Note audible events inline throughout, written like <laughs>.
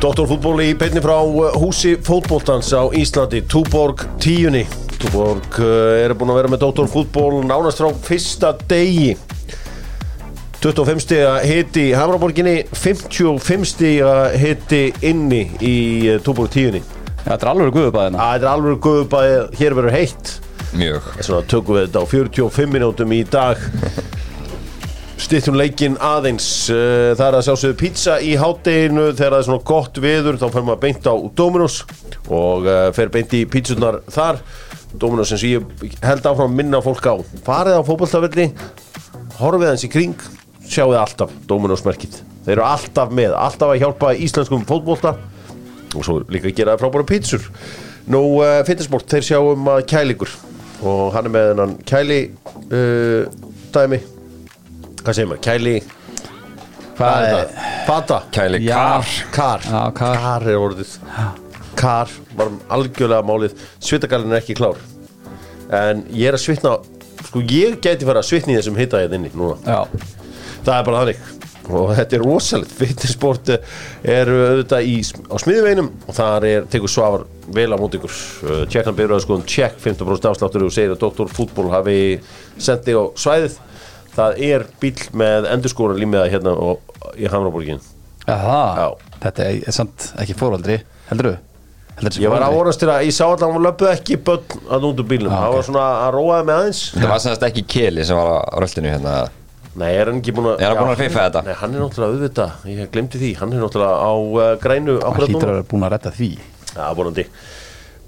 Doktorfútból í beinni frá uh, húsi fótbóltans á Íslandi, Túborg 10. Túborg uh, er búin að vera með Doktorfútból nánast frá fyrsta degi. 25 stiga hiti í Hamraborginni, 55 stiga hiti inni í uh, Túborg 10. Ja, þetta er alveg guðubæðina Það er alveg guðubæði, hér verður heitt. Mjög vegna tökum við þetta á 45 minútum í dag <laughs> Stýttum leikinn aðeins. Eh, Það er að sjálfsögðu pizza í hátteginu Þegar það er svona gott viður Þá fer maður beint á Dominos Og uh, fer beint í pizzunar þar. Dominos og ég held áfram að minna fólk á Farið á fótboltafelli Horfið hans í kring Sjáuð alltaf Dominos merkið Þeir eru alltaf með Alltaf að hjálpa íslenskum fótbolta og svo líka gera frábæra pítsur nú uh, fitnessport, þeir sjá um að kælingur og hann er með hennan kæli uh, dæmi hvað segir maður, kæli? Hvað er það, fata? Kæli kar. Kar, Já, kar. er orðið. Kar, var algjörlega málið. Svitagalinn er ekki klár. En ég er að svitna sko ég gæti fara að svitna í þessum hita ég inni núna. Já, það er bara þannig. Og þetta er rosalegt. Fitnessport er auðvitað í, á smiðveinum og þar er, tekur svafar vel á mót ykkur. Tjekkna byrjuða sko tjekk 15% afsláttur og segir að Dr. Fútból hafi sendið á svæðið það er bíl með endurskóra límiða hérna og, í Hamraborgin Já. Þetta er, er samt ekki fóraldri Heldur þú? ég var árast til að ég sá að hann löpuð ekki börn að núndu bílum, Já, það var svona að róaði með aðeins. Það var semst ekki Keli sem var á röldinu hérna. Nei, er hann ekki búin að Er hann búinn að fiffa þetta? Nei, hann er náttúrulega auðvitað, ég glemti því Hann er náttúrulega á uh, grænu Það hlýtur að vera búin að redda því. Já, vonandi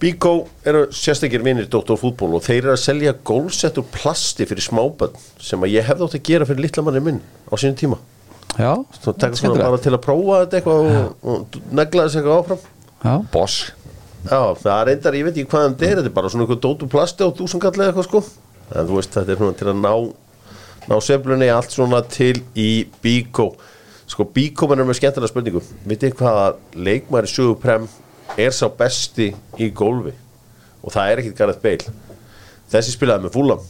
Bíkó eru sérstakir vinir Dr. Fútból og þeir eru að selja gólsett úr plasti fyrir smábönn sem að ég hefði átt að gera fyrir litla manni minn á sínum tíma. Já, Svo tekka svona bara til að prófa þetta eitthvað og, og negla þess eitthvað áfram. Já, Boss. Já, það er reyndar, ég veit ekki hvað þetta er þetta er bara svona eitthvað dót úr plasti á þúsungall eða eitthvað sko. En þú veist, þetta er svona til að ná ná seflunni allt svona til í Bíkó sko Bíkó er með skemmtilega spurningu. Vitið hvaða leikmæri söguprem er sá besti í gólfi og það er ekkit Gareth Bale. Þessi spilaði með fúlam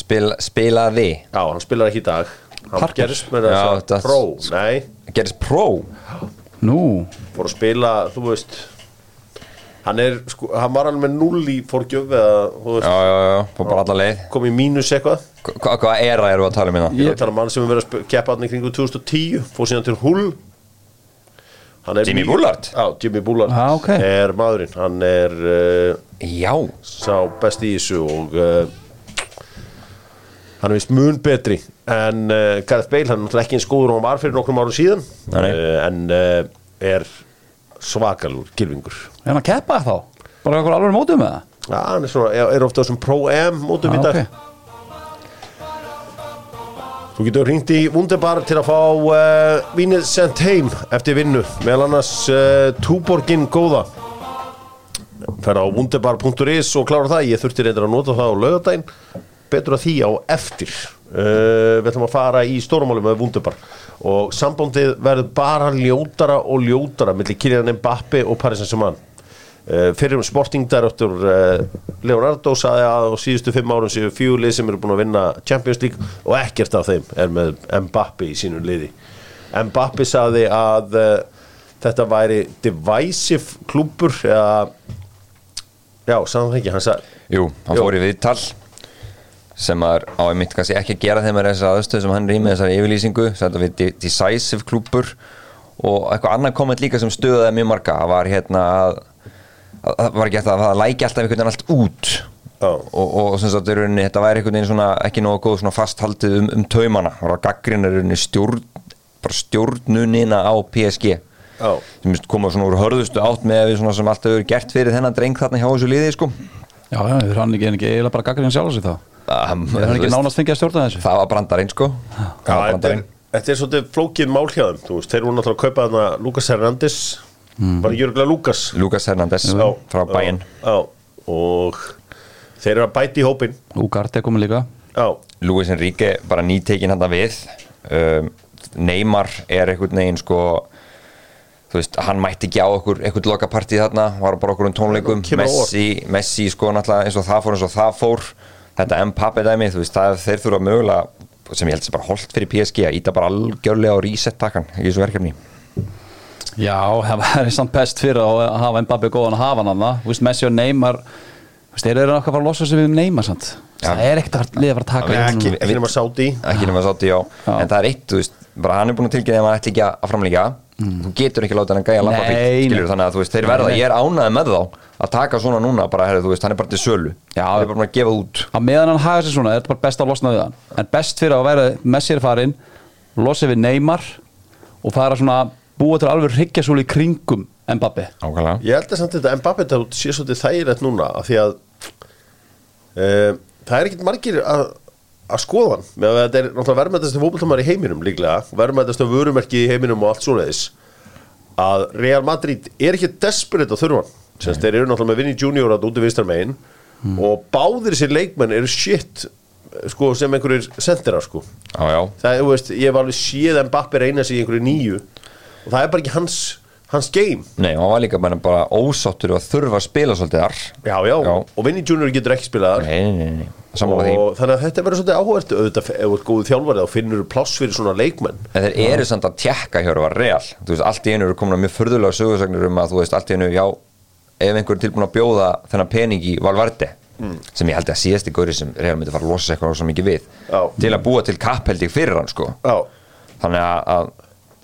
Spil, Spilaði. Já, hann spilaði ekki í dag. Hann gerist með þess að pró nei, Gerist pró nú. Fór að spila, þú veist hann er, sko, hann var alveg með null í fórgjöf eða, þú veist. Já, já, já, fór bara alla leið. Kom í mínus eitthvað. Hva- Hvað hva era eru að tala um hérna? ég er að tala um mann sem er verið að keppa hann í kringu 2010 fór síðan til Hull. Hann Jimmy Bullard? Já, Jimmy Bullard Ah, ok. er maðurinn Hann er uh, Já, sá besti í þessu og uh, hann er vist mun betri en uh, Gareth Bale, hann er ekki eins góður og hann var fyrir nokkrum árum síðan uh, en uh, er svakalur gilvingur Er hann að keppa þá? Bara eitthvað alveg mótum með það? Já, hann er, svona, er ofta á þessum Pro-Am mótum í Já, dag ok. Þú getur hringt í Wunderbar til að fá uh, vínið sent heim eftir vinnu. Meðal annars uh, Túborgin góða. Fer á wunderbar.is og klára það. Ég þurfti reyndar að nota það á laugardaginn. Betur að því á eftir. Uh, við ætlum að fara í stórumáli með Wunderbar. Og sambandið verður bara ljótara og ljótara millir Kylian Mbappe og Paris Saint-Germain fyrir um Sporting Director uh, Leonardo saði að á síðustu fimm árum séu fjúlið sem eru búin að vinna Champions League og ekkert af þeim er með Mbappe í sínu liði. Mbappe saði að uh, þetta væri divisive klúpur eða já, sagði hann það ekki, hann sagði jú, hann Jú. fór í viðtal sem er á einmitt kannski ekki að gera þeim með þessar aðstöð sem hann er í með þessari yfirlýsingu þetta de- decisive klúpur og eitthvað annað komment líka sem stöðaði mjög marga. Var hérna að að það var ekki að það læki alltaf einhvern veginn allt út Já. og, og sem sagt í rauninni þetta væri einhvern veginn svona ekki nógu góð svona fasthaldið um, um taumana það var gaggrinnar í rauninni stjórn bara stjórnunina á PSG Já. sem koma svona úr hörðustu átt með við svona sem alltaf hefur gert fyrir þennan dreng þarna hjá þessu liði sko Já, já, er hann ekki, er ekki eiginlega bara gaggrinn sjálf sig þá? um, Er hann ekki nánast fengið að stjórna þessu? það var brandarinn sko Já, það var þetta, er, brandarinn þetta er svolítið flókið mál hjá þeim þú veist, þeir voru náttúrulega að kaupa þarna Lucas Hernandez bara Jörgla Lucas? Lucas Hernandez Já. frá bæinn já, og þeir eru að bæti í hópin Úgart er komin líka. Já, Luis Enrique bara nýtekin hann við. Um, Neymar er einhvern veginn sko þú veist, hann mætti ekki á okkur einhvern lokapartí þarna, var bara okkur um tónleikum. Messi, Messi sko náttúrulega eins og það fór eins og það fór. Þetta Mbappe dæmi, þú veist, það þeir þurfa mögulega sem ég held sem bara holdt fyrir PSG að íta bara algjörlega á reset takkan í þessu verkefni Já, það væri samt best fyrir að hafa Mbappi góðan að hafa hann Þú veist, Messi og Neymar þeir eru okkar bara að losa sig við Neymar sant? Já. Það er ekkert að liða að fara að taka ekki, nema sáti ekki nema í á Já. en það er eitt, þú veist, bara hann er búin að tilkynna ef hann ætli ekki að framlíka þú getur ekki látið hann gæja lampa Nei, nei. skilur þannig að þú veist, þeir verða, ég er ánæði með þá að taka svona núna, bara, herri, þú veist, hann er bara til sölu. Já. hann er bara að gefa út. Á meðan hann hafa sér svona, er þetta bara best að losna við hann. En best fyrir að vera Messi er farin Losa við Neymar Og fara svona búa til alveg hryggjasúli í kringum Mbappi Ég held að samt þetta Mbappé þetta sé svolítið þægilegt núna af því að uh, það er ekkert margir að, að skoða hann. Með að þetta er náttúrulega verðmættastu fótboltamar í heiminum líklega. Verðmættastu vörumerki í heiminum og allt svoleiðis. Að Real Madrid er ekki desperate að þurfa hann. Sérst, þeir eru náttúrulega með Vinny Junior að úti vinstar megin. Og báðir sér leikmenn eru shit sko, sem einhverjir sendirar sko. Já, já, það, þú veist, ég hef alveg séð Mbappé reyna sig í einhverju nýju og það er bara ekki hans, hans game. Nei, og hann var líka bara, bara ósáttur og þurfa að spila svolítið þar. Já, já, Já. og Vinny Junior getur ekki spilað þar. Nei, nei, nei, nei, því og þannig að þetta verður svolítið áhvert auðvitað, ef þú ert góðu þjálfari þá finnur pláss fyrir svona leikmenn. En þeir eru samt að tjekka hjá var real. Þú veist, allt í einu eru komin að mjög furðulega sögursagnir um að þú veist, allt í einu, já ef einhver er tilbúin að bjóða þennan pening í Valverde sem ég held að síðasti góri sem real myndi fara að losa sig eitthvað svo mikið við Já. til að búa til kappheld fyrir hann sko. Já, þannig að, að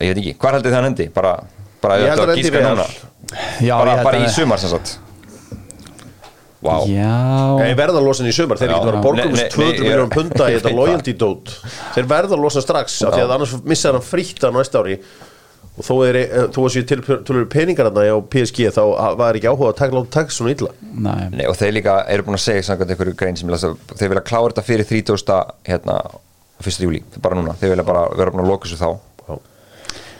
ég veit ekki, hvar heldur þið hann endi? Bara, bara Ég ef held þetta að var endi í gíska Real. núna Já, bara, bara í sumar sem sagt Já ég verða að losa hann í sumar þeir getur verið að borga um Nei, nei, 200 nei, ég- miljónum punta í <laughs> þetta loyalty dót þeir verða að losa strax af því að annars missa hann frítt að næsta ári og þó er þó að séu til tölur peningar hann á PSG þá var ekki áhuga að taka láta taka svona illa Nei. Nei, og þeir líka eru búin að segja samkvæmt einhverju grein sem ég las að þeir vilja klára þetta fyrir 30. hérna, 1. júli, bara núna þeir vilja bara vera búin að loka þessu þá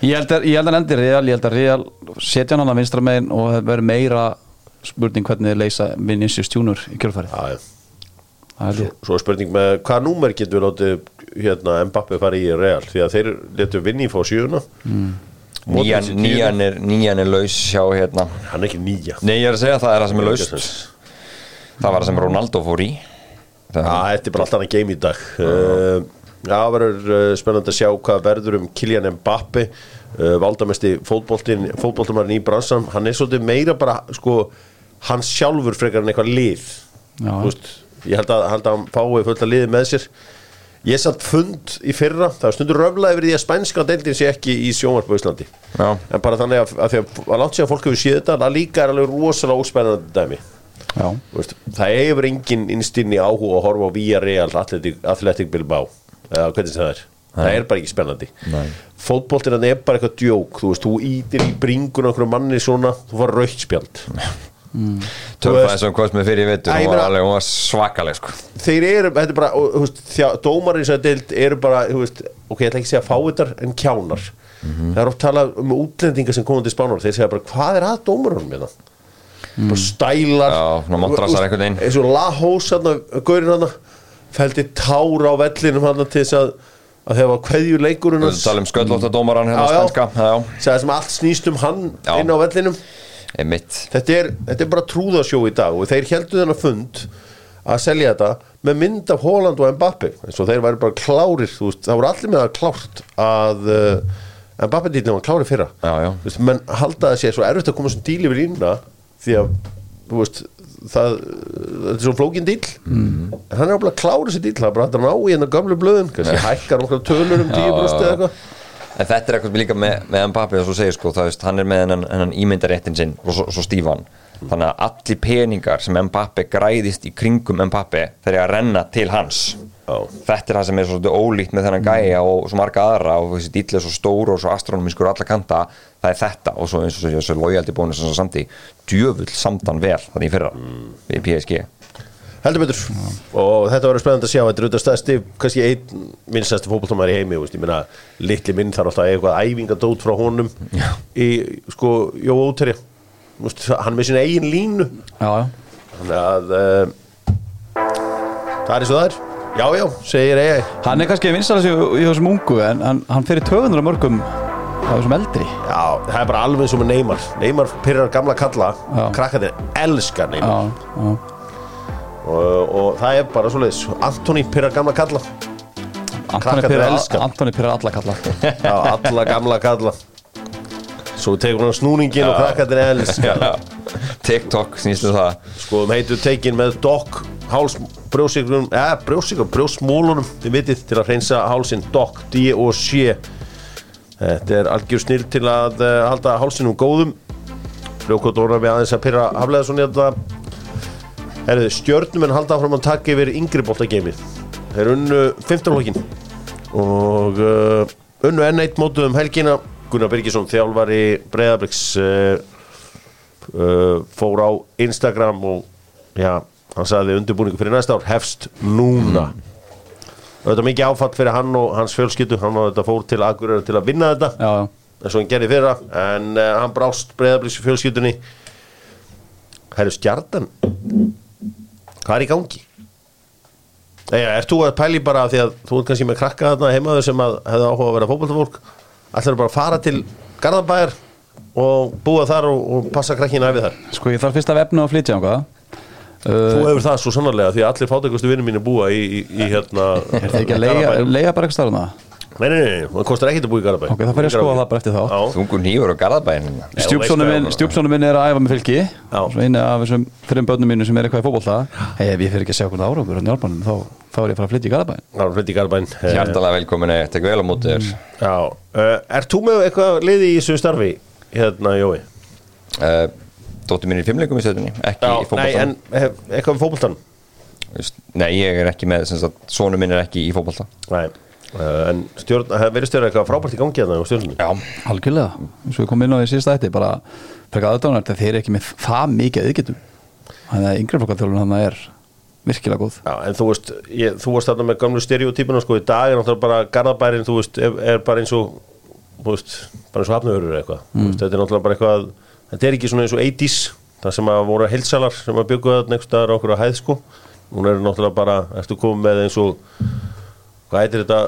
Ég held að, að hann endir Real, ég held að Real setja hann að vinstra megin og það verður meira spurning hvernig þið leysa Vinicius Junior í. Það ég. Svo er spurning með hvaða númer getur við látið hérna, Mbappe fara í Real? Því að þeir letu vinni fá sjöuna. Nýjan, Modric í nýjan, er, nýjan er laus hjá hérna. Hann er ekki nýja. Nei, ég er að segja það er það sem er laust. það var það sem Ronaldo fór í. Já, þetta er bara allt annað game í dag. Uh, Já, það verður uh, spennandi að sjá hvað verður um Kylian Mbappe uh, valdamesti fótboltin fótboltumarinn í bransan, hann er svolítið meira bara, sko, hann sjálfur frekar en eitthvað lið. Já. Þú veist, ég held að, held að hann fái fullt að liði með sér. Ég satt fund í fyrra, það var stundur röfla yfir því að spænska deildin sé ekki í sjónvarp á Íslandi. Já. en bara þannig að, að því að, að langt sér að fólk hefur séð þetta, það líka er alveg rosalega óspennandi dæmi. Já, Þú veist, það hefur engin innstinni áhuga að horfa á Athletic, Athletic Bilbao eða hvernig sem það er. Það er bara ekki spennandi. Nei. fótboltina er bara eitthvað djók þú veist, þú ítir í bringun okkur manni svona, þú fara raukt spjald. Tölfa eins og hann komst með fyrir í ég hún var, alveg, hún var svakaleg sko. þeir eru, þetta er bara og, þú veist, þjá, dómar eins og deild eru bara þú veist, ok, ég ætla ekki að segja fáitar en kjánar. Það er oft talað um útlendingar sem komum til spánar, þeir segja bara hvað er að dómarunum með það bara stælar. Já, eins og Lahós hann, gaurinn hann fældi tár á vellinum hann til þess að að þegar var kveðju leikurinn Við tala um sköllóttadómaran hérna já, segja sem allt snýst um hann Já. inn á vellinum. Þetta er, þetta er bara trúðasjó í dag og þeir heldur þennan fund að selja þetta með mynd af Holland og Mbappe eins og þeir væri bara klárir veist, það voru allir með það klárt að uh, Mbappe dýlinn var klárir fyrra. Já, já. Veist, menn halda að sé svo erfitt að koma sem díl yfir ínna því að þú veist, það, þetta er svo flókin díl Mhm. en hann er ábúinlega klárir þessi díl það er bara hægt að ná í hennar gamlu blöðum kannski hækkar okkar tölur um 10% eða eitthvað. En þetta er eitthvað líka með, með Mbappe og svo segir sko, það veist, hann er með hennan ímyndaréttin sinn og svo, svo stífan þannig að allir peningar sem Mbappe græðist í kringum Mbappe þeir eru að renna til hans. Já. þetta er það sem er svolítið ólíkt með þennan gæja og svo marga aðra og þessi dýll er svo stór og svo astronomískur alla kanta það er þetta og svo eins og svo lojaldi bónus og samt í djöfull samtan vel þannig í fyrra við PSG Heldur betur. Og þetta verður spennandi að sjá þetta er auðvitað stæðsti, kannski einn minnstæðsti fótboltamæður í heimi, ég meina litli minn þarf alltaf eitthvað æfingadót frá honum Já. í, sko, Jó Óteri hann með sína eigin línu. Já, þannig að uh, það er og það er. Já, já, segir ei Hann er kannski vinstæðast í, í þessum ungu en hann, hann fyrir 200 mörgum á þessum eldri. Já, það er bara alveg með Neymar. Neymar pyrrar gamla kalla. Já. krakkarnir elskar Neymar. Og, og það er bara svoleiðis. Antoni pyrrar gamla kalla. Antoni Krakkarnir Pirra elska hann. Antoni Pirra alla kalla. <laughs> Já, alla gamla kalla Svo tekur hann snúningin og krakkarnir elska það. TikTok snýstu það. Skoðum heitu tekin með Doc háls brjósikrunum, eða brjósikrunum, brjósmólunum þið vitið til að hreinsa hálsin Doc, D og C Þetta er algjör snýr til að uh, halda hálsinum góðum. Orðar við aðeins að pyrra haflega svona þetta. Herðu, stjörnum en halda áfram að taka yfir yngri boltageimið. Þeir unnu 15 lokin og uh, unnu enn eitt mótu um helgina Gunnar Birgisson þjálfari Breiðabriks uh, uh, fór á Instagram og já, hann sagði undirbúningu fyrir næsta ár hefst núna. Þetta er mikið áfatt fyrir hann og hans fjölskyldu hann fór til Akureyri til að vinna þetta. Já, eins og hann gerði fyrra en uh, hann brást breyðablíks fjölskyldunni. Herru Stjartan hvað er í gangi? Eða, ert þú að pæli bara af því að þú ert kannski með krakka þarna heimaður sem að hefði áhuga að vera fótboltafólk ætlar bara að fara til Garðabæjar og búa þar og, og passa krakkina æfið þar Sko ég þarf fyrst að vefna og flytja ánga Þú hefur það svo sannarlega því að allir fátækustu vinnum mínu búa í, í, í hérna Er það ekki að leiga, Garðabænum. leiga bara ekki starfna? Nei, nei, nei, nei, það kostar ekkert að búa í Garðabæ. Ok, þá fer ég að skoða það bara eftir þá. Þungur nýjur og garðabæn Stjúpsónu veist minn, hvað- stjúpsónu minn er að æfa með fylki. Einu af þessum fyrir börnum mínu sem er eitthvað í fótbolta. Hei, ef ég fyrir ekki að sjá hvernig árangur á þá, þá er ég að fara að flytja í það Garðabæn Hjartalega velkomin að tekja vel á Já, uh, ert þú með eitthvað liði í þessu starfi? Hérna, Jói? Dóttir mín er í fimmleikum í stöðunni Ekki í nei, fótbolta en er er uh, en stjórn, það verið stjórn eitthvað frábært í gangi hérna á stjórnunni Já, Algjörlega, eins og við komum inn á því síðasta ætti bara frekar aðdánar þeir eru ekki með það mikið auðgetum. Þannig að yngri flokkatjálun hann er virkilega góð. Já, en þú veist, ég, þú varst þarna með gamlu stereotypuna sko, í dag er náttúrulega bara Garðabærin, þú veist, er, er bara eins og þú veist, bara eins og hafnöfurur eitthvað. Mm. þetta er náttúrulega bara eitthvað þetta er ekki svona eins og 80s það sem að voru heilsalar sem að byggja hvað heitir þetta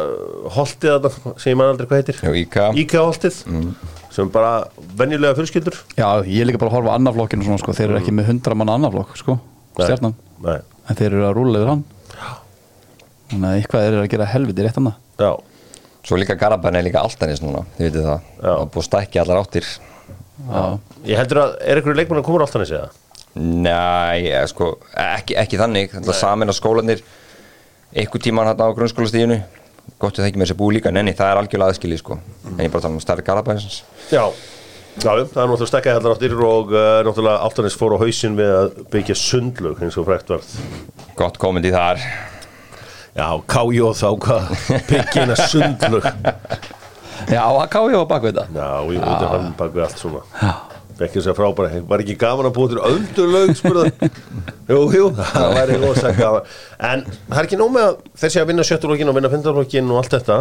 holtið þetta, sem ég man aldrei hvað heitir. IKEA holtið. Sem bara venjulega fjölskyldur. Já, ég er líka bara að horfa á annar flokkinu svona, sko. þeir eru ekki með hundra manna annar flokk sko. stjarnan, Nei, en þeir eru að rúla yfir hann. Þannig að eitthvað eru að gera helviti rétt hann já, svo líka garðabæn er líka alltanis núna Þið vitið það. Já. Það er búið að stækja allar áttir. Já, ég heldur að er einhverju leikmann að koma að segja Nei, ég, sko, ekki, ekki þannig. Er samin að skólanir Eitthvað tíman hérna á grunnskólastíðinu Gott að það ekki með þessi búi líka Nenni, það er algjörlega aðskilið sko. En ég bara tala um stærri garðabænsins Já, já, það er náttúrulega stekkaði allar áttir og uh, náttúrulega Altanis fór á hausinn við að byggja sundlög eins og frækt varð. Gott komandi þar. Já, kájóð þá hvað? Byggja eina sundlög Já að bakvið þetta Já, ég veit að hann bak við allt svona ekki þess að frábæra, var ekki gaman að búa til öldulög, spurða <laughs> Jú, jú, það væri rosa gaman. En það er ekki nóg með að þeir sé að vinna sjöttulögin og vinna fyndarlögin og allt þetta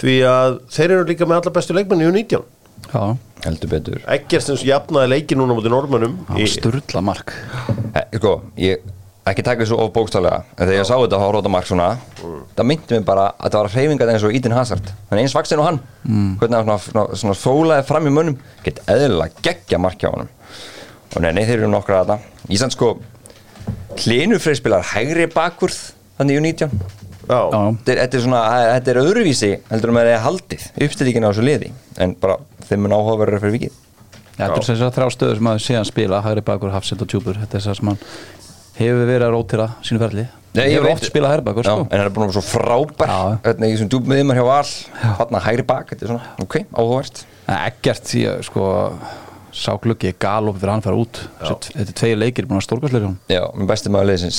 því að þeir eru líka með alla bestu leikmenni í 19 Já, Heldur betur. Eggerstens jafnaði leikin núna mútið normannum á sturla mark Eh, Sko, ég ekki taka þessu of bókstálega en þegar ég sá þetta á Róta Mark svona. Það myndi mig bara að það var hreyfingat eins og Eden Hazard. Þannig eins vaksin og hann. Hvernig hann svona, svona, svona fólaði fram í mönnum. Get eðlilega geggja markja á honum. Og nei, nei þeir eru nokkra að þetta Ísland sko Hlinufreyr spilar hægri bakurð þannig í 19 Já, Já, þetta er, þetta er svona, þetta er öðruvísi heldur um að það er haldið uppstillíkina á þessu liði. En bara þeim mun áhugaverður fyrir vikið. Já, þetta er þess að þrjá stöður sem að síðan spila hægri bakur, hafsend og tjúpur þetta er það sem hann hefur verið að rótira sínu ferli. Nei, hefur oft spilað hægri Já, sko. en hann er búin að vera svo frábær. Hérna í þessum djúpmiðjum hjá Val hann hægri bak, þetta er svona, ok, áhugavert. En Eggert, ég, sko sá gluggi, galop fyrir hann að fara út þetta er tveir leikir búin að stórkastleika hann Já, minn besti maður liðsins.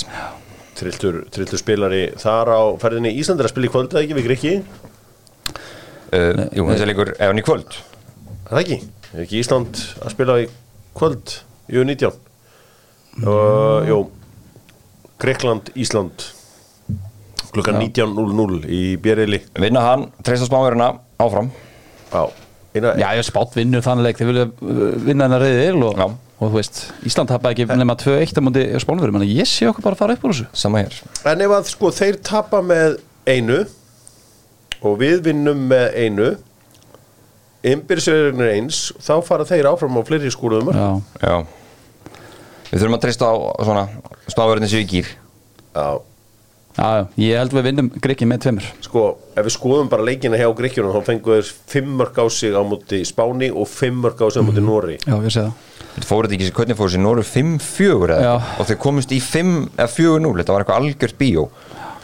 Trilltur, trilltur spilari þar á ferðinni. Íslandir að spila í kvöld eða ekki við Grikki, uh, Jú, þessi leikur er hann í kvöld. Er það ekki? Er ekki Ísland að spila í kvöld? Í U19 uh, Jú Grekland, Ísland. Klukkan 19.00 í Bjerili Vinna hann, treysta smáveruna áfram. Já, eina, Já, ég spátt vinnur þannig leik, þeir vilja uh, vinna hennar reyðir og, og þú veist, Ísland tappa ekki nema 2-1 á múndi spánverðum, en ég sé okkur bara fara upp úr þessu. Sama hér. En ef að sko þeir tapa með einu og við vinnum með einu ymbirserðin eins þá fara þeir áfram á fleiri skúruðum Já, Já Við þurfum að treysta á svona smáverðin sem við gýr Já, Já, ég held við vinnum Grikki með tveimur. Sko, ef við skoðum bara leikina hjá Gríkjunum þá fengu þeir fimm mörg á sig á móti Spáni og fimm mörg á sig á móti Nóri Já, ég sé það. Þetta fóruð ekki sem hvernig fóruð sér Nóru 5-4 eða? Já. og þeir komust í 5 eða 4-0 þetta var eitthvað algjört bíó.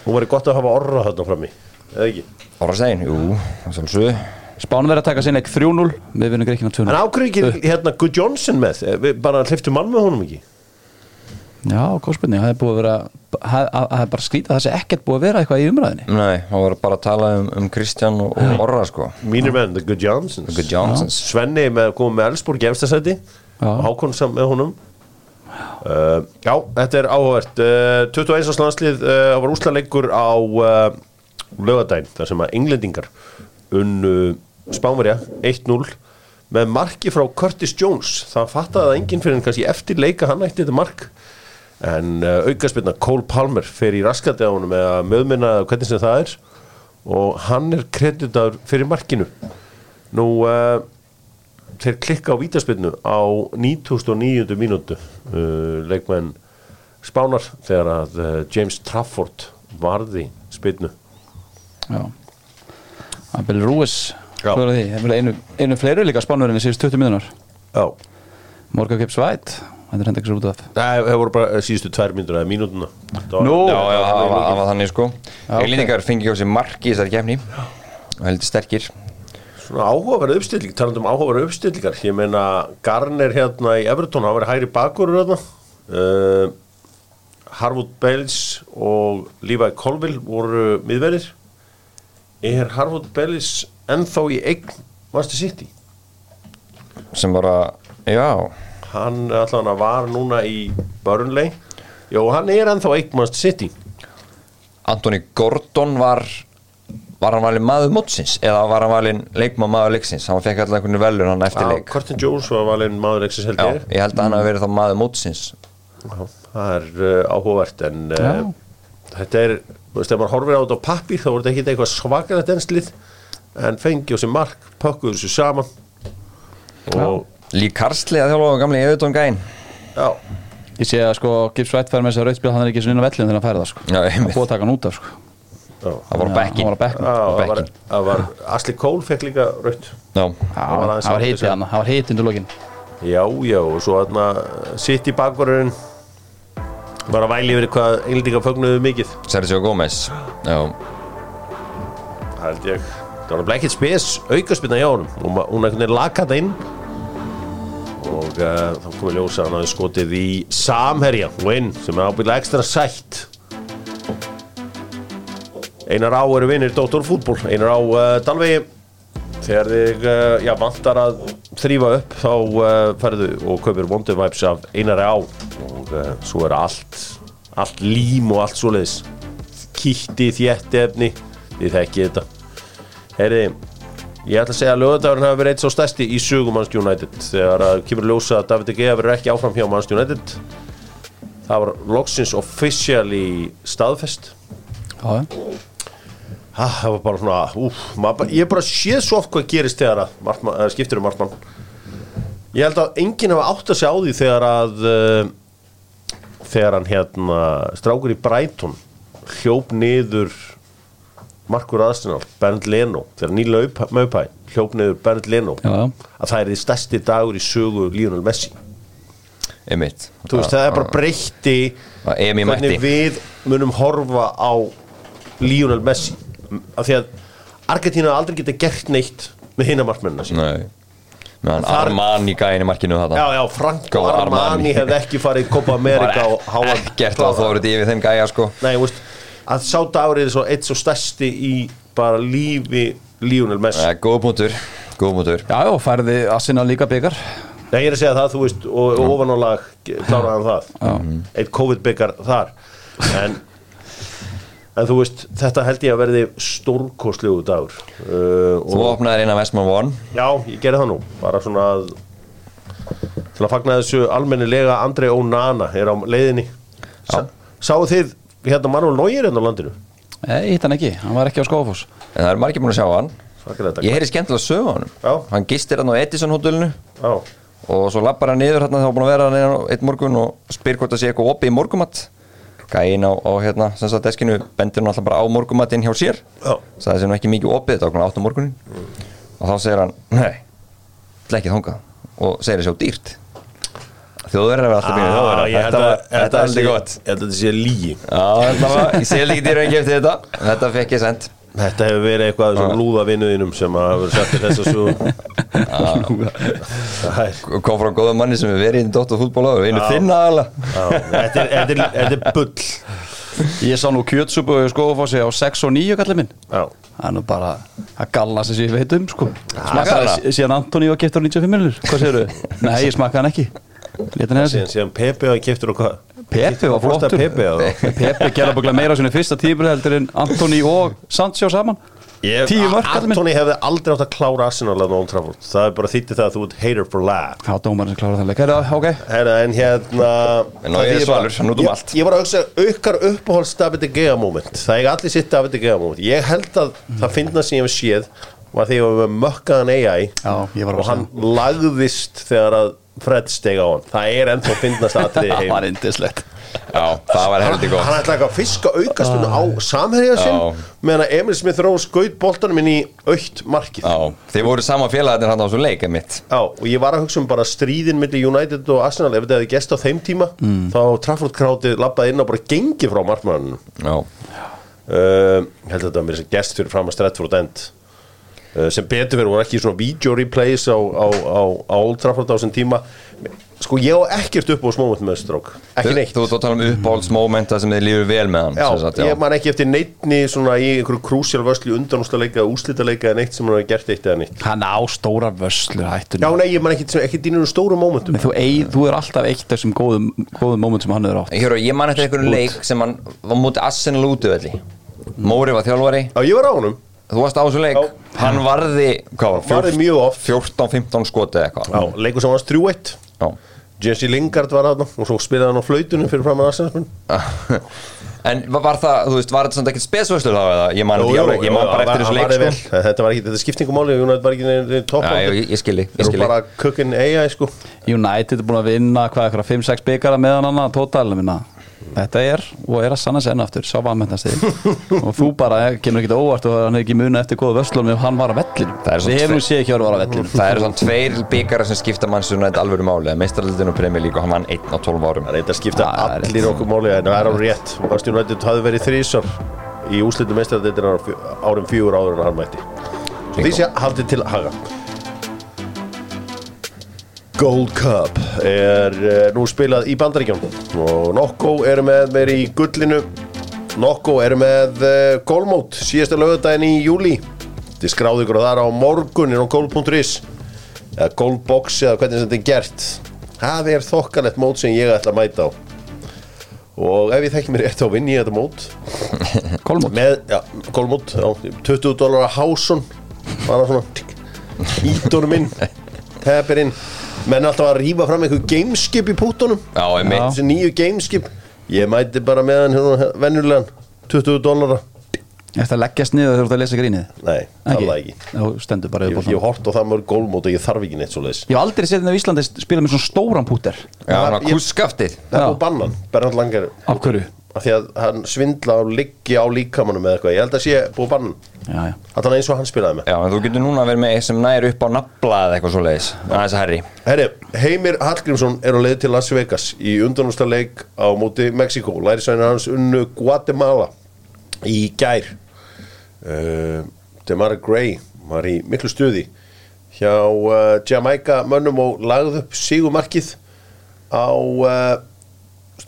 Hún var gott að hafa orra þarna frammi Eða ekki? Ára stegin, jú, það er svolítið Spánu verið að taka sinni ekki 3-0 Við vinnum með 2-0 En ákveður ekki hérna Good Johnson með Við bara hliftum mann með honum ekki Já, góð spurning, það er búið að vera það er bara skrítið að það sé ekkert búið að vera eitthvað í umræðinni Nei, það var bara að tala um, um Kristján og, og Orra sko. Mínir menn, The Good Johnsons. Good Johnsons. Svenni með, komið með Já. og Hákon saman með honum. Uh, Já, þetta er áhugavert. Uh, 21. landslið uh, það var úslaleikur á uh, lögadæn þar sem að englendingar unnu Spánverja 1-0 með marki frá Curtis Jones. Það fattaði að enginn fyrir en kannski eftir leika hann ætti þetta mark en uh, aukaspilna Cole Palmer fer í raskandi á honum með að möðminna hvernig sem það er. Og hann er kreditaður fyrir markinu. Nú uh, þeir klikka á vítaspilnu á 99. mínútu uh, leikmenn Spánar þegar að uh, James Trafford varði spilnu Já. Það er Bill Rúis er því, það er einu, einu fleiri líka spánurinn í síðust 20 minnur Já, Morgan Gibbs White Þetta er hendur ekki svo út af. Það það voru bara síðustu tvær mínútur eða mínútuna. Það var- Nú. Það var, var þannig sko. Ok. Englendingar fengi á sig marki í þessari kefni og heldur sterkir. Svona áhugaverð uppstilling, talandi um áhugaverð uppstillingar. Ég meina Garner hérna í Everton, hann verið hægri bakurur hérna. Uh, Harwood Bellis og Levi Colville voru miðverðir. Er Harwood Bellis ennþá í eign Master City? sem bara, já Hann allan var núna í Burnley. Jó, hann er ennþá Master City. Anthony Gordon var var hann valinn maður mótsins? Eða var hann valinn leikmaður maður leiksins? Hann fekk alltaf einhvern velun hann eftir Já, leik. Curtin Jones var valinn maður leiksins held Já, ég ég held að hann hafi verið þá maður mótsins. Já, það er uh, áhugavert en uh, Já. þetta er, þú veist, ef maður horfir á þetta á pappír þá voru þetta ekki eitthvað svakalegt enslið en fengi á sig mark, pökkuðu þessu saman. Og Lík Karsli að þjálfa á gamli Evertón gæn já, Ég sé að sko Gibbs White fær með þess að rauðspil hann er ekki svona inn á vellin þegar hann færi það sko. Já, Það einmitt. búið að taka hann út af sko. Já, Það var á Já, bekkin hann var á bekknum. já það var, bekkin. það var Asli Cole fekk líka raut Já, Það var það sem- hann, það var hitið undir lokin. Já, já, og svo þarna sitt í bakvarurinn var að væli yfir hvað englendinga fögnuðu mikið. Sergio Gómez Já, það held ég, það var og uh, þá komið ljósa hann hafi skotið í Samherja. Win sem er ábyggilega ekstra sætt. Einar á eru vinnir Dóttor fútból Einar á uh, Dalvegi þegar þig uh, já, vantar að þrýfa upp þá ferðu og kaupir Wonder Vibes af Einar á. Og svo er allt allt lím og allt svoleiðis. Kýtti þétti efni þið þekkið þetta. Heyri, ég ætla að segja að lögadagurinn hafi verið eitt svo stærsti í sögum Manchester United. Þegar að kemur ljósa að David De Gea verður ekki áfram hjá Manchester United það var loksins officially staðfest. Já, ah, það var bara svona úf, bara, ég hef bara séð svo oft hvað gerist þegar að markmann, skiptir um markmann ég held að enginn hafa átt að segja á því þegar að uh, þegar hann hérna strákur í Brighton hljóp niður Markur Arsenal, Bernd Leno þegar Níla Maupæ hljóp niður Bernd Leno Já, já. að það er því stærsti dagur í sögu Lionel Messi. Einmitt. Þú veist það er bara breytti Að EM í hvernig við munum horfa á Lionel Messi. Af því að Argentína aldrei geta gert neitt með hinna markmennina sín Nei. Meðan Þar- Armani gæin í markinu Já, þetta já, Franco Góð Armani, Armani. hefði ekki farið í Copa America og háa Ekkert að þóruð yfir þeim gæja sko. Nei, þú veist, að sá dagur er svo eitt svo stærsti í bara lífi Lionel Messi. Ja, Góð punktur Góð punktur. Já, já, færði Asina líka byggar Nei, ég er að segja það, þú veist, og, og ofan á lag kláraði hann það. Eitt COVID-byggar þar. En, en þú veist, þetta held ég að verði stórkostlegu dagur. Uh, Þú opnaðir inn að Vestman One. Já, ég gerði það nú. Bara svona að til að fagna þessu almennilega Andrei Onana er á leiðinni. Sáu þið hérna Manuel Neuer hérna á landinu? Nei, hitt hann ekki, hann var ekki á Skófos En það er margir búin að sjá hann. Ég heyri skemmtilega sögu á hann Já. Hann gistir hann á Edison hótelinu. Já, Og svo lappar hann niður hérna þá búin að vera hann einn morgun Og spyr hvort það sé eitthvað opið í morgumatt gæin á, á hérna, sem sagt deskinu bendir hann alltaf bara á morgumatinn hjá sér. Já. sagði sér nú ekki mikið opið þetta okkur áttum morgunin. Og þá segir hann, nei er ekki þangað. Og segir þessi á dýrt er alltaf þjóður Ah, ég held þetta, að- var- þetta er sé- alltaf gott. Ég held að þetta sé lígi Já, þetta var, ég sé ekki dýra ekki eftir þetta. Þetta fekk ég send Þetta hefur verið eitthvað sem lúða vinnuðinum sem að hafa verið sett til þess að svo Kom frá góða manni sem er verið í Dóttar fútból og einu þinn aðala Já, Þetta er, þetta er, þetta er bull. Ég sá nú kjötsúpu og skófossi á 6 og 9 kallið minn. Já, Það er nú bara að galla sem ég veit um sko. sí- síðan Antoni og getur 95 millur Hvað segirðu? <laughs> Nei, ég smakkaði hann ekki síðan, Pepe að keftur og hvað? Pepe var flottur. Pepe búinlega meira á sinni fyrsta tímur heldur en Antoni og Sancho saman. Ég- Antoni hefði aldrei átt að klára Arsenal að Old Trafford. Það er bara þýtti það að þú ert hater for life Já, dómarinn sem klára það leik. Herra, ok. Herra, en hérna En er þýðir Svalur, Ég- allt. Ég var að hugsa aukar uppáhalds David De Gea moment. Það er allir sitt David De Gea moment. Ég held að það finna sem ég hef séð var því að við mökkaðan AI Já, ég var að og hann lagðist þegar að Fred steg á hann Það er ennþá finnast <laughs> Það heim var indislegt Já, það var heldur gott. Hann ætlaði eitthvað að fiska aukastunni á samherja sinn meðan að Emil Smith Rose skaut boltanum inn í aukt markið. Já, þið voru sama félagarnir hann á svo leik mitt Já, og ég var að hugsa um bara stríðin millir United og Arsenal, ef þetta hefði gest á þeim tíma þá Trafford krátið labbaði inn og bara gengi frá markmanninu Já, uh, ég held að þetta var mér sem gest fyrir fram að Stretford End sem betur fyrir voru ekki svona video replays á, á, á, á Old Trafford á þessum tíma. Sko ég á ekkert upp á smóment með strók ekki neitt. Þú þú tala um uppáhaldsmómenta sem þið lífur vel með hann Já, sem sagt, ég man ekki eftir neittni svona í einhverju krúsjál vörslu undanústa leika, úslita leika eða neitt sem hann hafi gert eitt eða neitt. Hann á stóra vörslu hættun Já, nei, ég man ekki, ekki dýnur stóru mómentum þú, ei, þú er alltaf eitt af þessum góðum, góðum moment sem hann hefur átt. Hjóru, ég man eftir einhverju leik sem hann var mútið Arsenal útöðli Móri var þjálfari, Já, ég var á honum þú varst á þessu leik Já. Hann varði, hvað var, Varði mjög oft. 14-15 skoti eða Já, eitthvað leikur sem var 3-1 Já. Jesse Lingard var aðna og svo spilaði hann á flautunum fyrir fram að Arsenalsmenn <laughs> En var, var það, þú veist, var þetta svona ekkert spesvöslur þá eða? Ég man, ég, ég, ég man bara eftir þessu leik sko. sko. Þetta var ekki, þetta skiptingum máli United var ekki neina topp Já, ég, ég skilji, ég Þeir eru skilji bara cooking AI sko United er búin að vinna hvað eitthvað 5-6 byggara meðan hann að tótalum minna Þetta er og er að sanna sig enn aftur sá vanmennastið og þú bara kemur ekki óvart og hann er ekki muna eftir góða vöslunum ef hann var að vellinum. Það er svo Við hefum séð ekki að vera að vellinum. Það eru svona tveir byggara sem skipta mannsur nætt alvöru máli. Meistaraldin og Premier League og hann vann 1 á 12 árum. Það er eitthvað skipta allir okkur máli en það er á rétt. Manchester United hafði verið þrísar í úslitum meistaradeildina árum fjögur áður en hann mætti. Svo því sé haldið til haga Gold Cup er uh, nú spilað í Bandaríkjum og Nokko eru með mér í gullinu. Nokko eru með gólmót síðasta lögudaginn í júli þið skráðu ykkur þar á morgun inn á gold.is eða goldbox eða hvernig þetta er gert. Það er þokkalett mót sem ég ætla að mæta á. Og ef ég þekki mér rétt þá vinn ég þetta mót. <laughs> Með, já, gólmót já, 20 dólar að hásun bara svona ídónum inn. <laughs> Tepir inn menn er alltaf að rífa fram einhver gameskip í pútunum Já, einmitt. Þessi nýju gameskip. Ég mæti bara með hann hérna venjulegan 20 dólara Eftir að leggjast niður þegar þú ert að lesa grínið? Nei, tala ekki. Þú stendur bara ég ég hort á það mörg gólmót og ég þarf ekki neitt svo leiðis Ég hef aldrei séð þetta á Íslandi spila með svona stóran púter. Já, hann var kúskaftið það er búið bannan, Bernhard Langer. Af hverju? Af því að hann svindla og liggi á líkamannum eða eitthvað, ég held að sé búið bannan Já, já. Þannig eins og hann spilaði með. Já, en þú getur núna verið með eitt sem næri upp á nafla eða eitthvað svo leiðis aðeins að herri Herri, Heimir Hallgrímsson er á leið til Las Vegas í undanústa leik á móti Mexiko lærisvæðin hans unnu Guatemala í gær. Uh, Demar Gray var í miklu stuði hjá uh, Jamaica mönnum og lagði upp sígumarkið á uh,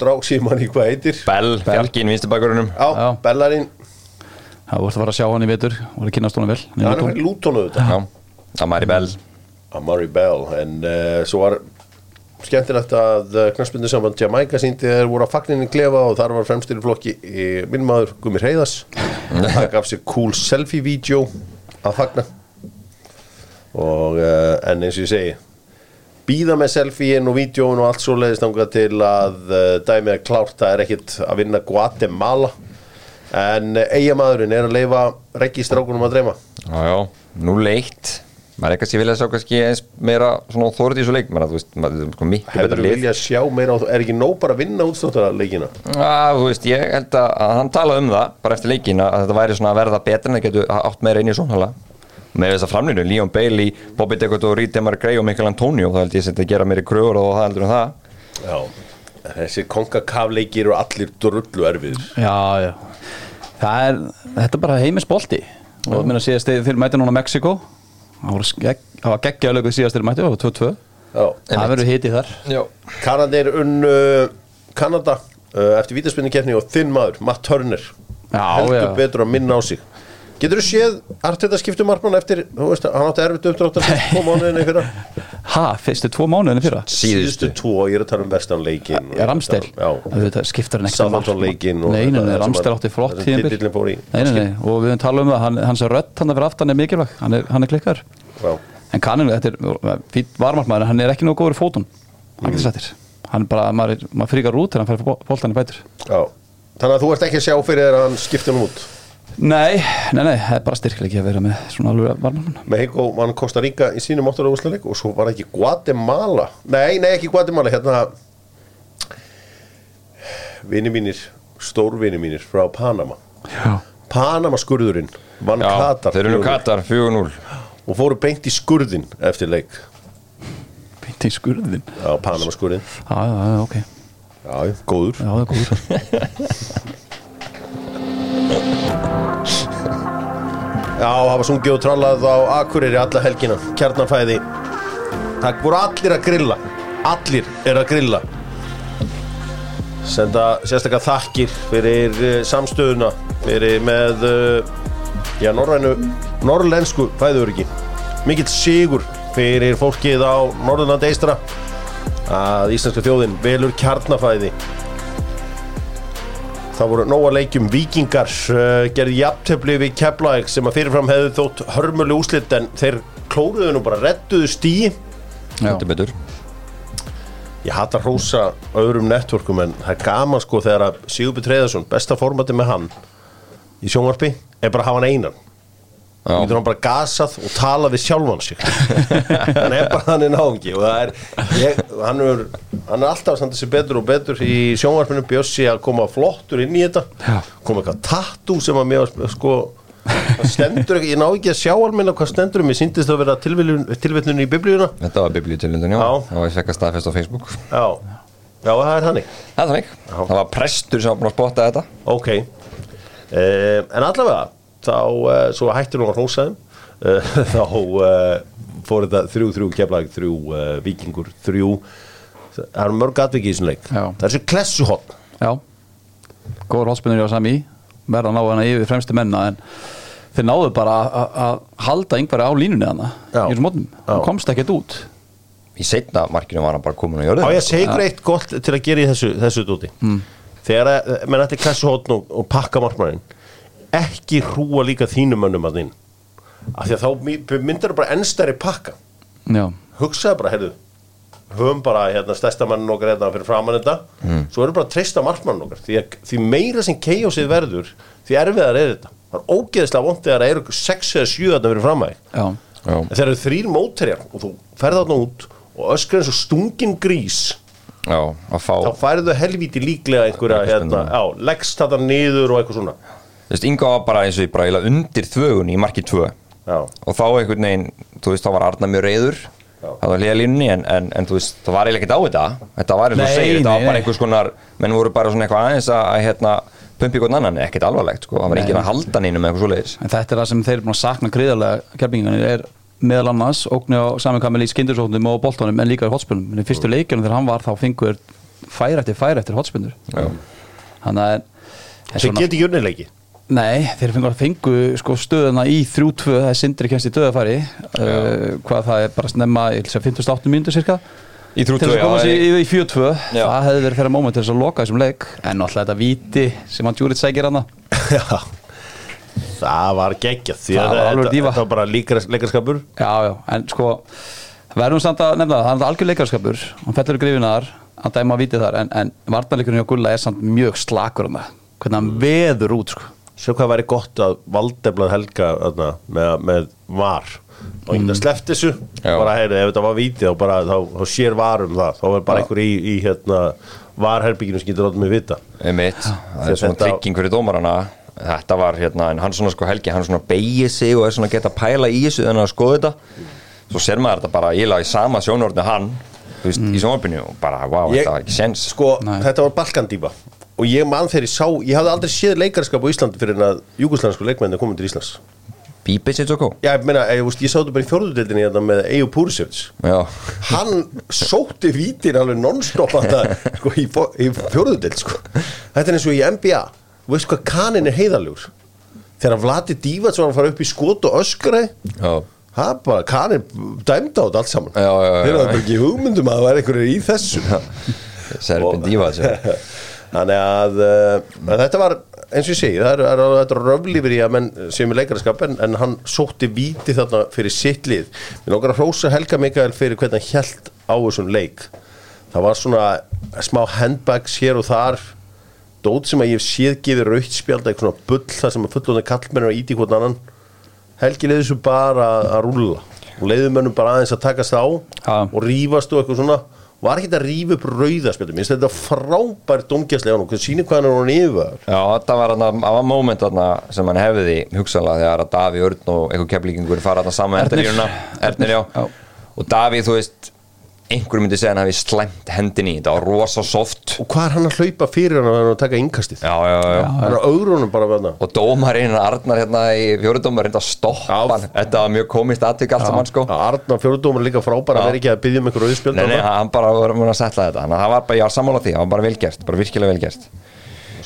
strák sem hann í hvað heitir. Bell, Bjarkin, vinstibækurunum á Já. Bellarin Það vorst að fara að sjá hann í vetur og að kynast honum vel hann er þetta Já, Amari Bell. Amari Bell en uh, svo var skemmtilegt að uh, knastbundu saman Jamaica síndi þeir voru að fagninni klefa og þar var fremstir í flokki í minn maður Gumi Reyðas það gaf sér cool selfie-vídeó að fagna. Og uh, en eins og ég segi býða með selfie-in og vídjóin og allt svo leiðist ánga til að uh, dæmið er klárt, það er ekkit að vinna Guatemala. En uh, eigamæðurinn er að leifa reggi strákunum að dreyma. Já, já, nú leitt maður er kannski vilja sjá kannski eins meira svona þórið í þessu leik maður, þú veist, maður er sko miklu Hefur betra þú lið. vilja sjá meira þú Er ekki nóg bara að vinna útstáttar leikina? Já, þú veist, ég held að, að hann talaði um það bara eftir leikin að þetta væri svona að verða betra en það getur átt meira inn í svona hala með þess að framlýnu, Leon Bailey, Bobby Degot og Reed Demar Gray og Mikael Antonio þá held ég að gera meiri kröfur og það heldur en það. Já Þessi konkakafleikir eru allir drullu erfiður Já, já. Það er, þetta er bara heimisbolti og minna síðast þegar mæti núna Mexiko það var skegg- það var geggjaðlöku síðast þeir mæti og 2-2 Já. Það verður hitið þar. Já, Kanada er unn Kanada uh, eftir vítaspinni keppni og þinn maður, Matt Turner Já, heldur já. betur að minna á sig Getur þú séð Arteta skiptum markmann eftir, þú veist, hann átti erfitt uppdráttar tvo mánuðinni fyrra? Ha, fyrstu tvo mánuðinu fyrra? Síðustu tvo, ég er að tala um vestan leikin Er Ramstel? Skiptar hann Southampton leikinn og Nei, nei, Ramstel að- átti flott fór í. Nei, nei, nei, og við höfum talað um það hann, hans rödd hann fyrir aftan er mikilvæg. Hann er, hann er klikkar Já, En kannin, þetta er fýtt varmartmaður hann er ekki nógu góður í fótun hann getur sættir hann er bara, maður, er- maður Nei, nei, nei, það er bara styrkleiki að vera með svona alveg varmartmann Mexico vann Costa Rica í sínum áttur úrslaleik og svo var ekki Guatemala. Nei, nei, ekki Guatemala hérna. Vini mínir, stórvini mínir frá Panama. Já, Panama skurðurinn vann Já Katar þeir eru nú 4-0 Katar 4-0 og fóru beint í skurðin eftir leik. Beint í skurðin Já, Panama skurðin Já, já, já, ok. Já, já, góður. Já, það er góður <laughs> Já, hafa sungið og trallað á Akureyri alla helgina Kjarnarfæði Það voru allir að grilla Allir er að grilla. Senda sérstaklega þakkir fyrir uh, samstöðuna fyrir með uh, já, norrænu, norrlensku fæðuriki mikill sigur fyrir fólkið á Norðurland eistra að íslenska þjóðin velur kjarnafæði Það voru nóga leikjum vikingar uh, gerði jafntefli við Keflæk sem að fyrirfram hefðu þótt hörmölu úslit en þeir klóruðu nú bara rettuðu stíi Já, Þetta er betur. Ég hata hrósa öðrum networkum en það er gaman sko þegar að Sigurbjörn Treðarsson, besta formati með hann í sjónvarpi er bara að hafa hann einan Já. Getur hann bara gasað og tala við sjálfan sig? <laughs> Hann er bara þannig náungi og það er ég, hann, er hann er alltaf að standa sér betur og betur í sjónvarpinu. Bjössi að koma flottur inn í þetta. Já. koma eitthvað tattoo sem að mér sko stendur ég ná ekki að sjá almenna hvað stendur, mér síndist það að vera tilviljun í biblíuna. Þetta var biblíutilundin, já. Það var að staðfest á Facebook. Já, já það er hannig Það er þannig. Það var prestur sem var búin að spotta þetta. Ok. Uh, En allavega þá uh, svo hættir hún að hrósaðum uh, <laughs> þá uh, fór þetta þrjú þrjú keflag þrjú uh, vikingur þrjú. Það er mörg atvikið í þessum leik. Já. það er svo klessuhotn já. Góður hólspinnur hjá Sami. Verða að ná hana yfir fremstu menna en þeir náðu bara að- að að halda einhverja á línunni hana Já. í þessum mótnum, Já. hann komst ekkert út. Í setna markinu var hann bara komin á jörðu. Á ég að segja ykkur eitt gott til að gera í þessu, þessu dóti. Mm. þegar að, menn ætti klessuhotn og, og pakka markmannin ekki hrúa líka þínum mönnum að þín. Af því að þá myndar bara ennstæri pakka. Já, hugsaði bara, heyrðu höfum bara hérna stærsta mannin okkar hérna fyrir framann þetta, svo erum bara að treysta markmannin okkar, því, að, því meira sem keiósið verður, því erfiðar er þetta. Það er ógeðslega vont þegar það eru 6 eða 7 þarna fyrir framæg þegar eru þrýr móterjar og þú ferð þarna út og öskar eins og stungin grís. Já, að fá þá færðu helvíti líklega einhverja hérna, leggst þetta niður og eitthvað svona Þú veist, Inga var bara eins og ég bara undir þvögun í marki 2 já, og þá einhvern veginn, þú veist, þá var Arna mjög reyður Já. það var hliðalínunni en, en, en þú veist, það var eiginlega ekkert á þetta. Þetta var eins og segir, þetta var bara einhvers konar menn voru bara svona eitthvað aðeins að, að hérna, pumpi ykkur annan, ekkert alvarlegt sko, það var enginn að halda nýnum með eitthvað svoleiðis. En þetta er það sem þeir eru búin að sakna gríðarlega kjærpingarnir er meðal annars ógni á samankamil í skindursóknum og boltanum en líka í hotspinnum en í fyrstu leikjunum þegar hann var þá fengur eftir hotspinnur Já. þannig að sem ekki unnileiki Nei, þeir fengu, sko, stöðuna í 3-2, það er sindri kemst í döðafæri uh, hvað það er bara snemma í 58 mínútur cirka. Í 3-2, til þess að já, í- í, í 4-2 Já. það hefði verið þeirra moment til þess að loka þessum leik. En náttúrulega þetta víti sem hann Djúrit sækir hana. <laughs> Já, það var geggjað því Það að var alveg dífa. þetta var bara leikarskapur. Já, já, en sko verðum samt að nefna það, það er algjör leikarskapur. Hann fellur í grifinar, hann dæma að víti þar en, en varnarleikurinn hjá Gulla er samt mjög slakur hann hvernig hann veður út sko. Sjá hvað væri gott að valdeflað helga þarna, með, með var? Og einhvern veginn sleft þessu Já. bara heyri, ef þetta var vítið þá, bara, þá, þá sér varum það. Þá er bara Já. einhver í, í hérna, varherbygginu sem getur rátt með vita. Einmitt, það er svona trygging fyrir dómarana. Þetta var hérna, en hann svona sko Helgi hann svona beigir sig og er svona að geta að pæla í þessu en að skoða þetta. Svo ser maður þetta bara íla í sama sjónordni hann þú veist, í sjónordinu og bara, wow, Ég- þetta var ekki sens sko, Nei. þetta var Balkandífa og ég man þegar ég sá, ég hafði aldrei séð leikarskap á Íslandi fyrir en að júgoslænsku leikmenni komið til Íslands. Bíbis eitthvað kó Já, ég meina, ég, ég sá þetta bara í fjórðudeldinni hérna með Eju Púrisevits. Já, hann sótti vítin alveg non-stop sko, í, í fjórðudeld sko. þetta er eins og í NBA þú veist hvað kanin er heiðalugur þegar Vladi Dívat var að fara upp í skot og öskra já, það er bara kanin dæmda á þetta allt saman. Já, já, já, þeir bara ekki hugmyndum að það væri einhverjir í þessu. Serbin Díva þessu <laughs> þannig að, uh, þetta var eins og ég segi, það er, er, röflífur í að menn sem er leikaraskap en, en hann sótti víti þarna fyrir sitt lið. Mér langar að hrósa Helga Mikael fyrir hvernig hann hjælt á þessum leik. Það var svona smá handbags hér og þar dót sem að ég séð gefið raukt spjald eitthvað svona bull þar sem að fullóðin kallmenn og íti hvort annan. Helgi leiði þessu bara að, rúlla. Og leiði mönnum bara aðeins að takast á Já. og rífast og eitthvað svona var ekki að rífa upp rauðaspjaldum minnst þetta frábært domgjastlega hann og sýnir hvað hann er hann yfir Já, þetta var þarna, það var moment þarna sem hann hefði hugsanlega þegar að Daví Örn og eitthvað keflíkingur fara þarna saman. Ernir, Ernir, já. Já. og Daví, þú veist einhver myndi segja hann hafi slæmt hendin í þetta var rosa soft. Og hvað er hann að hlaupa fyrir hann að hann að taka innkastið? Já, já, já, hann er á augrunum bara með hann og dómarinn Arnar hérna í fjóruðdómar reynda að stoppa Já. hann. Þetta var mjög komist aðtök allt saman sko. Arna fjóruðdómar líka frábæra Já. að vera ekki að byggja um einhver rauðspjöld Nei, nei, hann bara var að setla þetta. Þannig að það var bara, ég var sammála því, það var bara velgert Bara virkilega velgert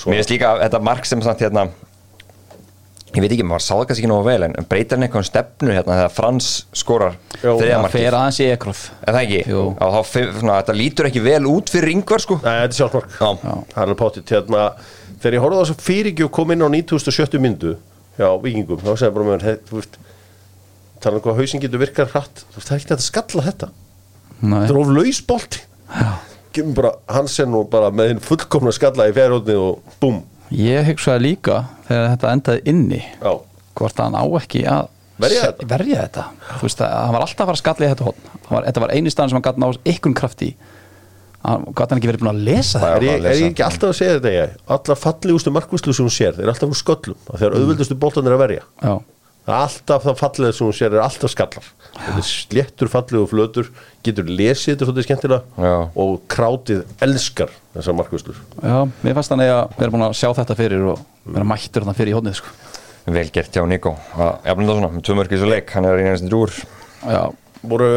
Mér finnst líka, þetta mark sem samt hérna Ég veit ekki, maður sá það kannski ekki nógu vel En breytir hann eitthvað um stefnu hérna Þegar Frans skorar Jó, þriðja Það markið? fer aðeins í ekrof Er það ekki? Já, þá, svona, þetta lítur ekki vel út fyrir yngvar sko. Nei, þetta er sjálfsmark. Já. Það er alveg pottitt hérna, Þegar ég horfði á þess að fyrirgjöf kom inn á 9070 myndu Já, vikingum Þá segði bara mér, veist Þannig hvað hausinn getur virkað hratt. Þú veist, það er ekki að skalla þetta. Nei. Þetta er of laus bolti. Gefum bara og með hinn fullkomna skalla í fjærhóðni og búm Ég hugsaði líka þegar þetta endaði inni Já, hvort hann á ekki að Verja þetta? verja þetta. Þú veist að hann var alltaf að fara að skalla í þetta var, þetta var eini staðan sem hann gæti náðast ykkur kraft í. Hann gæti hann ekki verið búin að lesa Það er er ég ekki alltaf að segja þetta ég Alla fallegustu markvislu sem hún sér Þeir eru alltaf úr sköllum þegar auðvöldustu boltanir að verja. Já, er alltaf það fallega sem hún sér er alltaf skallar. Þetta er sléttur fallegu flötur Getur lesið þetta svolítið skemmtilega Já. Og krátið elskar þessar markvislur já, mér fannst hann að vera búin að sjá þetta fyrir og vera mættur þannig fyrir í hotnið sko. Velgert hjá Nico. Jafnum það svona, með tvö mörg í þessu leik Hann er einhverjum drúr Já, Voru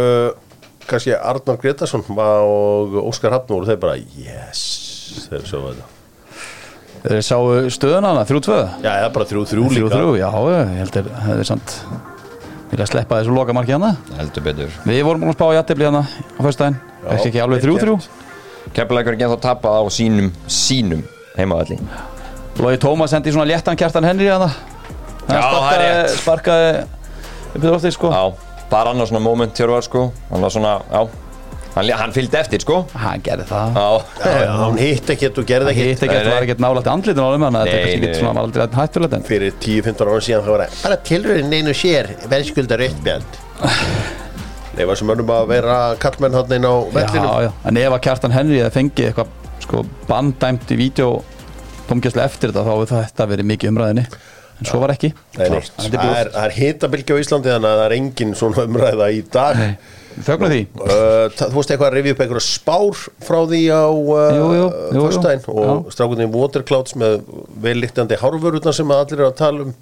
kannski Arnar Gretarsson og Óskar Hafn voru þeir bara Yes Þeir svo þetta þeir sáu stöðuna hana, 3-2 Já, er bara þrjú þrjú líka. 3-3, já, ég held að það er samt vilja sleppa þessu lokamarki hana Heldur betur. Við vorum búin að spá í aðtefli hana á Já, ekki ekki alveg vel 3-3 Keflagur ekki ennþá tapað á sínum Sínum heimavalli Lógi Tómas sendi svona léttan kjartan Henry hana Já, það er rétt. Sparkaði upp í loftið sko. Já, það er annars svona moment Hjörvar sko. Hann var svona, já Hann, hann fylgdi eftir sko. Hann gerði það. Já, Já, hann hitt ekkert og gerði Það ekkert. hitt Nei, það var ekkert nálægt andlitin á þeim Þannig að þetta Nei, kannski ekki svona var aldrei hættulegt en Fyrir 10-15 ára síðan það var að bara tilröðin einu sér verðskulda rauðbjörn Nei, var sem önum að vera kallmenn hann inn á vellinum. Já, já. En ef að kjartan Henry eða fengi eitthvað sko banddæmt í vídeo tómgjastlega eftir þetta þá hefur þetta verið mikið umræðinni en svo var ekki. Nei, það er, það er hitabilgi á Íslandi þannig að það er engin svona umræða í dag. Nei, Þögnum því. Uh, Þú veist eitthvað að rifja upp einhverja spár frá því á uh, föstudaginn og strákunni Waterclouds með velliktandi hárvörurna sem allir eru að tala um.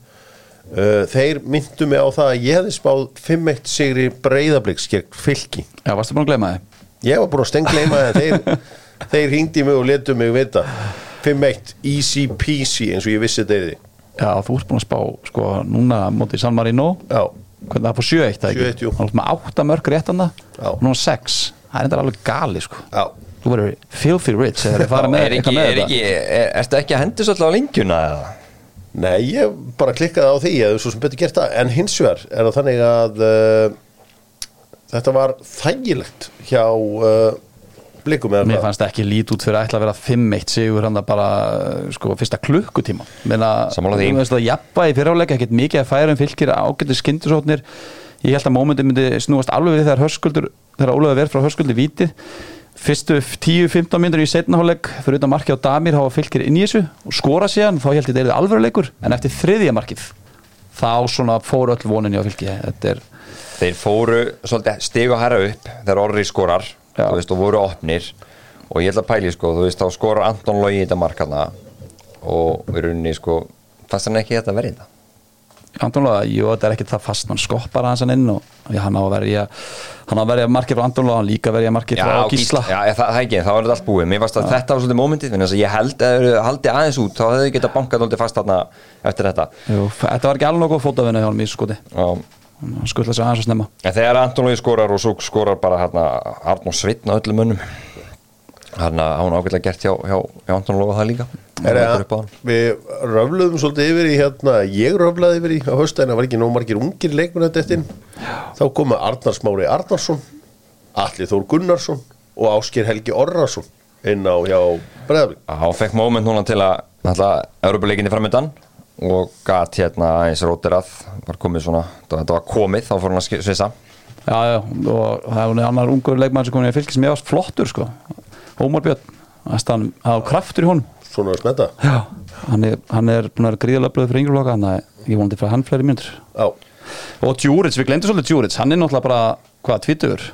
Uh, Þeir myndu mig á það að ég hefði spáð 5-1 sigri breyðabliks gegn fylki. Já, varstu búin að gleyma þið? Ég var búin að stengleima það þeir, <laughs> þeir hringdi mig og letu mig vita. 5-1 easy peasy eins og ég vissi er því Já, þú ert búin að spá sko núna mótið San Marino. Já, það fór 7-1 það 7-1, ekki? jú. Hann var með 8 mörg réttan það Já. og núna 6 Það er enda alveg gali sko já Þú verður filthy rich eða þeir fara með <laughs> er ekki, eitthvað með er ekki, er, ertu ekki að hendur svolítið á lengjuna eða? Nei, ég bara klikkaði á því ég hefði svo sem betur gert það en hins vegar er það þannig að uh, þetta var þægilegt hjá uh, blikum eða Mér hvað? fannst ekki lít út fyrir að ætla að vera 5-1 sigur hann bara uh, sko fyrsta klukkutíma Meina, Sammála því. þú veist að jafna í fyriráleika ekkert mikið að færa um fylgir ágætið skyndisóknir ég held að mómenti myndi snúast alveg við þegar hörskuldur þegar Ólaður verð frá hörskuldi vítið fyrstu 10-15 myndur í setnaháleik fyrir utan marki á Damir hafa fylgir inn í þessu og skora síðan þá held ég þetta er alvöruleikur en eftir þriðja markið þá svona fór öll voninni á fylgi þetta er þeir fóru svolítið stigu hæra upp þegar orri skorar. Þú veist, og voru opnir. Og ég ætla að pæli sko, þú veist, þá skorar Anton Logi í þetta markana og við runni sko, fannst hann ekki þetta verið þetta? Antonlóða, jú, þetta er ekki það fast mann skoppar hans hann inn og já, hann á að verja hann á að verja markið frá Antonlóða, hann líka verja markið frá Gísla. já, já, það, það ekki, þá er þetta allt búið. Mér fannst að þetta var svolítið mómentið Þannig að ég held að þau haldið aðeins út Þá hefðu þau getað bankað svolítið fast þarna eftir þetta. Jú, þetta var ekki alveg nokkuð fótavinna hjá hann í skoti. Og, hann skuttla sig aðeins að snemma En þegar Anton Lógi skorar og svo skorar bara hérna Arnór Sveitn á öllum mönnum Hérna, hún ágætlega gert hjá, hjá, hjá Anton Lóga það líka Er Hann það, hann. við röfluðum svolítið yfir í hérna, ég röflaði yfir í á höstæðina, var ekki nóg margir ungir leikmenn þetta eftir, þá komu Arnar Smári Arnarsson, Alli Þór Gunnarsson og Ásker Helgi Orrarsson inn á hjá Breðavík. Hann fekk moment núna til að Alltaf, Európa-leikinni framöndan Og gat hérna eins rótirað Var komið svona, þetta var komið Þá fór hann að svissa. Já, já, og það er annar ungur leikmann sem komin í fylgis með ást flottur sko. Ómar Björn, það er kraftur í honum. Svona að smetta. já, hann er, hann er búin að vera gríðalega blöð fyrir yngreflokka þannig að ég vonandi fyrir hann fleiri mjöndur Já, og Djúrits, við glemdum svolítið Djúrits hann er náttúrulega bara, hvað, tvítur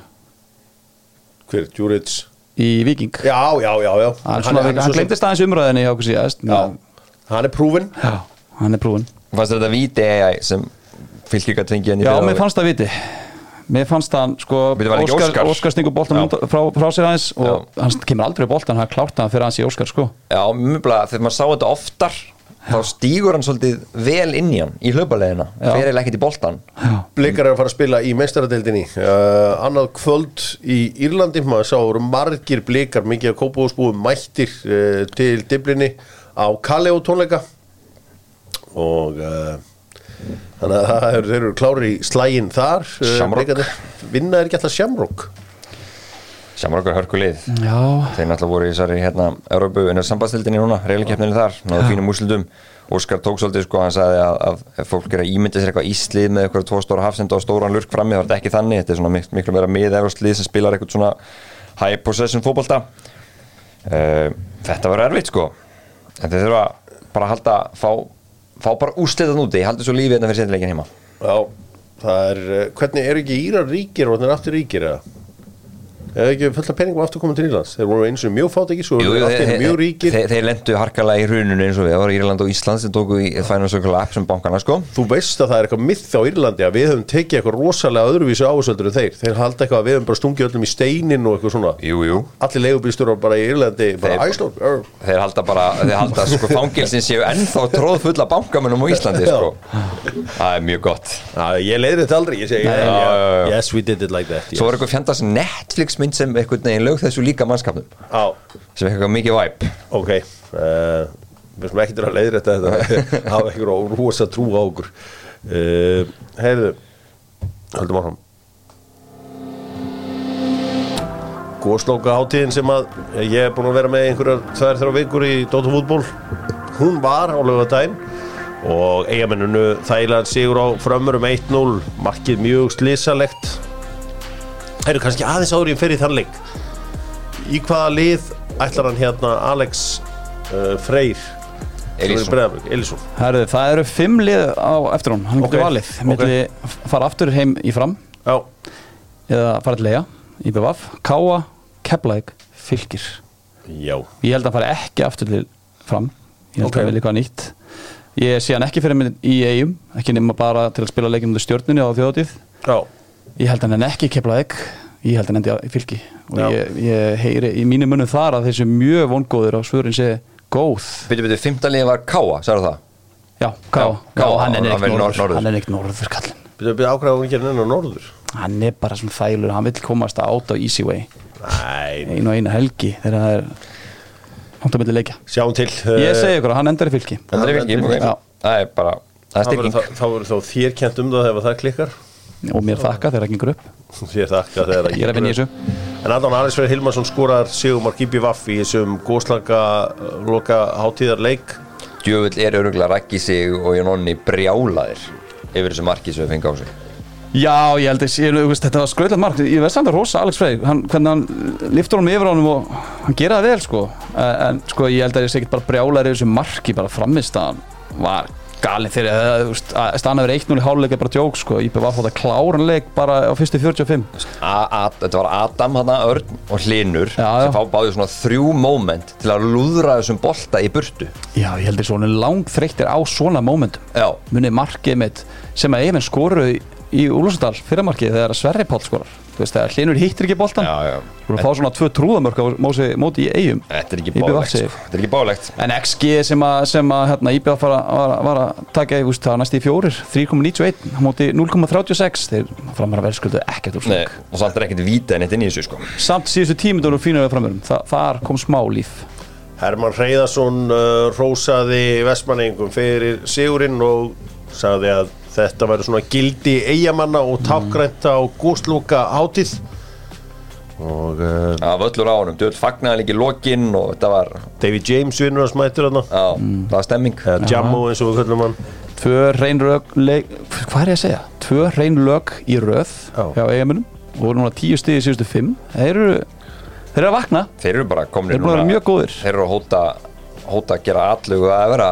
hver, Djuric? í Viking Já, já, já, já. hann, hann, sem- glemdist aðeins umræðinni hjá okkur síðast Já, hann er prúfin. já, hann er prúin Fannst þetta víti AI sem gætt fengið hann í Já, mér fannst það viti Mér fannst hann, sko, Óskar, Óskar? Stingur boltan Já. frá, frá sér aðeins og hann kemur aldrei boltan, hann klárt hann fyrir hans í Óskar, sko. Já, mjög bara, þegar maður sá þetta oftar þá stígur hann svolítið vel inn í hann í hlaupalegina, Já. fer eða ekkert í boltan Blikar er að fara að spila í meistaradeildinni. Uh, annað kvöld í Írlandi maður sá eru margir blikar mikið að kópáðsbúum mættir uh, til diblinni á Kaleo tónleika og uh, þannig að það eru, þeir eru klárir í slægin þar uh, Shamrock. vinna er ekki alltaf Shamrock? Sjámar hörkulið Já, þeir náttúrulega voru í þessari hérna Európu unnur sambandstildinni núna, reylikeppninni þar náðu fínum úrslutum, Óskar tók svolítið sko, hann sagði að, að fólk er að ímynda sér eitthvað íslið með eitthvað tvo stóra hafsenda og stóran lurk frammi, þá er ekki þannig. Þetta er svona mik miklu meira miðevrslið sem spilar eitthvað svona high possession fótbolta. Uh, þetta var erfitt sko. En þeir þurfa bara að halda fá, fá bara úrslitan úti, halda svo lífið hérna fyrir sendleikin heima Já, það er, uh, hvernig eru ekki Írar ríkir og þannig er aftur ríkir eða? Eða ekki fullt af peningum aftur komið til Írlands? Þeir voru eins og mjög fátekir, svo Jú, eru jú, aftur þeir, mjög ríkir. þeir, þeir lendu harkalega í hruninu eins og við, það var Írland og Ísland sem tóku í Final Circle App sem bankana sko. Þú veist að það er eitthvað myth á Írlandi að við höfum tekið eitthvað rosalega öðruvísi áhersöldur en þeir. Þeir halda eitthvað að við höfum bara stungið öllum í steinin og eitthvað svona. Jú, jú. Allir leigubýrstjórar bara í Írlandi bara Þeir-. Þeir halda bara, þeir halda sko fangilsin séu ennþá tróð fulla bankamennum á Íslandi sko. Það er mjög gott. Já, Ég leiðir þetta aldrei, ég segi. Yes, we did it like that yes. Svo er eitthvað fjandast Netflix mynd sem einhvern veginn lög þessu líka mannskapnum. Sem er eitthvað mikið væp ok uh, Við sem ekki til að leiðir þetta. <laughs> Hafa eitthvað rosa trú á okkur. Uh, Heyrðu Höldum áfram. Góðslóka hátíðin sem að ég er búin að vera með einhverjar tvær þrjá vikur í Dóttu fútból hún var á lögadaginn og eigamenninu þægilega sigur á frömmurum 1-0 markið mjög slisalegt Það eru kannski aðeins áður í fyrir þann leik. Í hvaða lið ætlar hann hérna Alex uh, Freyr? Elísson. Herðu, það eru fimm lið á eftir hún, hann Ok, getur valið ok. milli fara aftur heim í fram Já, eða fara til leiða í BVF, Káa, Keflæk Fylgir, já. Ég held að fari ekki aftur til fram. Ég held Ok. að það vilja eitthvað nýtt. Ég sé hann ekki fyrir mig í eigum ekki nema bara til að spila leikinu til stjórnunni á þjóðatíð Já, Ég held að hann ekki Keflavík. Ég held að hann endi í fylki. Og ég, ég heyri í mínu munum þar að þessi mjög vongóður og svörin sé góð. Byrju, byrju, fimmtalið var Káa, sagði það? Já, Ká, Já, Ká, já, hann er neitt norður, norður. hann er neitt norður kallinn. Byrjuðu að byrja ákvæða hún á norður? Hann er bara svona þælur, hann vil komast át á easy way. Næ, einu og einu helgi þegar það er hónt að myndi leikja. Sjáum til Ég segi ykkur að hann endar í fylki. Þetta er ekki, og mér þakka þegar það gengur upp. Þér þakka þegar það Ég er í þessu. En Alex Freyr Hilmarsson skorar Sigurmark IBVF í þessum góðslanga loka hátíðar leik Djöfull er öruglega Raggi sig og Jónonni brjálaðir yfir þessu marki sem við fengið á sig. Já, ég held að ég, þetta var skröðlega mark. Ég veist samt að rosa Alex Frey hann, Hvernig hann liftur honum yfir honum og hann gera það vel sko. En, sko ég held að ég sé ekki bara brjálar yfir þessu marki bara framist að hann var galinn veist, að stanna yfir 1-0 í háluleik er bara djók sko. Íbjöf var fótt að kláranleik bara á fyrstu 45 A A Þetta var Adam hana, Örn og Hlinur sem fá báði svona þrjú moment til að lúðra þessum bolta í burtu. Já, ég held að svona langt þreyttir á svona momentum. Já, munið markið mitt sem að Even skoruðu í Úlfarsdal fyrramarkið þegar Sverri Páll skorar þú veist þegar Hlinur hittir ekki já þú fá svona tvö trúðamörk á móti, móti í eigum Þetta er ekki bálegt sko. Þetta er ekki bálegt en XG sem að, sem að hérna, IBF var, var, var að taka í það næst í fjórir 3,91 á móti 0,36 þeir framar að verðskuldu ekkert úr Nei, slík og samt er ekkert víta en þetta inn í þessu sko. Samt síðustu tímundunum fínur við framörum Þa, þar kom smá líf. Herman Reyðarsson uh, rósaði vestmanningum fyrir sigurinn og sagði að þetta væri svona gildi eigamanna og tákgrænt á góðslúka hátíð. Og uh, Það völlur á honum, djöfull fagnaði líka í lokin og þetta var, David James vinnur að smættur þarna. Já, það var stemming. Eða Jammo eins og við kallum hann. Tvö reyn lög leik, hvað er ég að segja? tvö reyn lög í röð Já. hjá eigamennum og voru núna tíu í síðustu fimm. Þeir eru, þeir eru að vakna. Þeir eru bara þeir komnir eru vera mjög góðir. Þeir eru að hóta, hóta að gera allugu að vera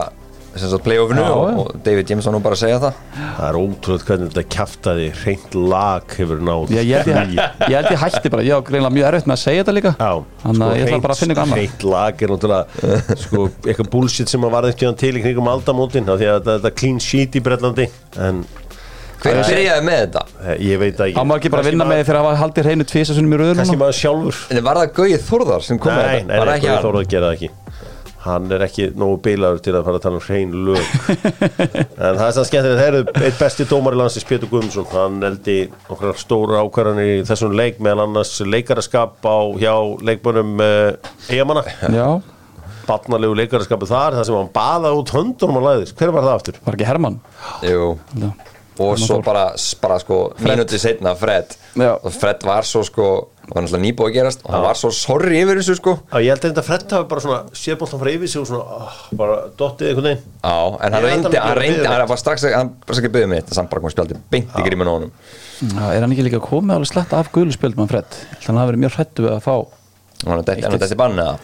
playoffinu og, og David James var nú bara að segja það. Það er ótrúlega hvernig þetta kæftaði hreint lag hefur náð ég, ég, held ég, ég held ég hætti bara, ég á greinlega mjög erfitt með að segja þetta líka. Já, Þannig að ég ætla bara að finna eitthvað annað. Hreint lag er náttúrulega sko, eitthvað bullshit sem að varði ekki til í kringum aldamótin af því að þetta er clean sheet í Bretlandi en Hver byrjaði með þetta? eh, ég veit það ekki. Á maður ekki bara vinna með maður- því þegar hafa haldið hreinu tvisa sunnum í röðu kannski núna. maður sjálfur. En var það Gauði Þórðar sem kom með þetta? nei, nei, ekki Guði hann? Þórður gera það ekki Hann er ekki nógu bílaður til að fara að tala um hrein lög. <laughs> En það er það skemmtilegt. Það eru eitt besti dómar í landsins Pétur Guðmundsson. Hann eldi okkar stóra ákvarðanir í þessum leik meðal annars leikaraskap á hjá leikbönum uh, eigamanna Já, Barnalegu leikaraskapu þar þar sem hann baða út höndunum á læðis Hver var það aftur? var ekki Hermann? Jú. Já. Og svo bara, bara sko, mínúti setna Fred. Já. Og Fred var svo sko, var náttúrulega nýbúið að gerast Og hann var svo sorry yfir þessu sko. Já, ég held að þetta Fred hafi bara svona séðbóltan frá yfir sig og svona oh, bara dottið einhvern veginn. Já, en hann reyndi, hann reyndi, hann var strax, hann var strax ekki byggðið mitt Samt bara kom spjaldi beint í gríminu á honum. Já, er hann ekki líka komið alveg slett af guðluspjöld Fred? Ég held að hann hafi verið mjög hrættu við að fá Og hann er er dætti bannið það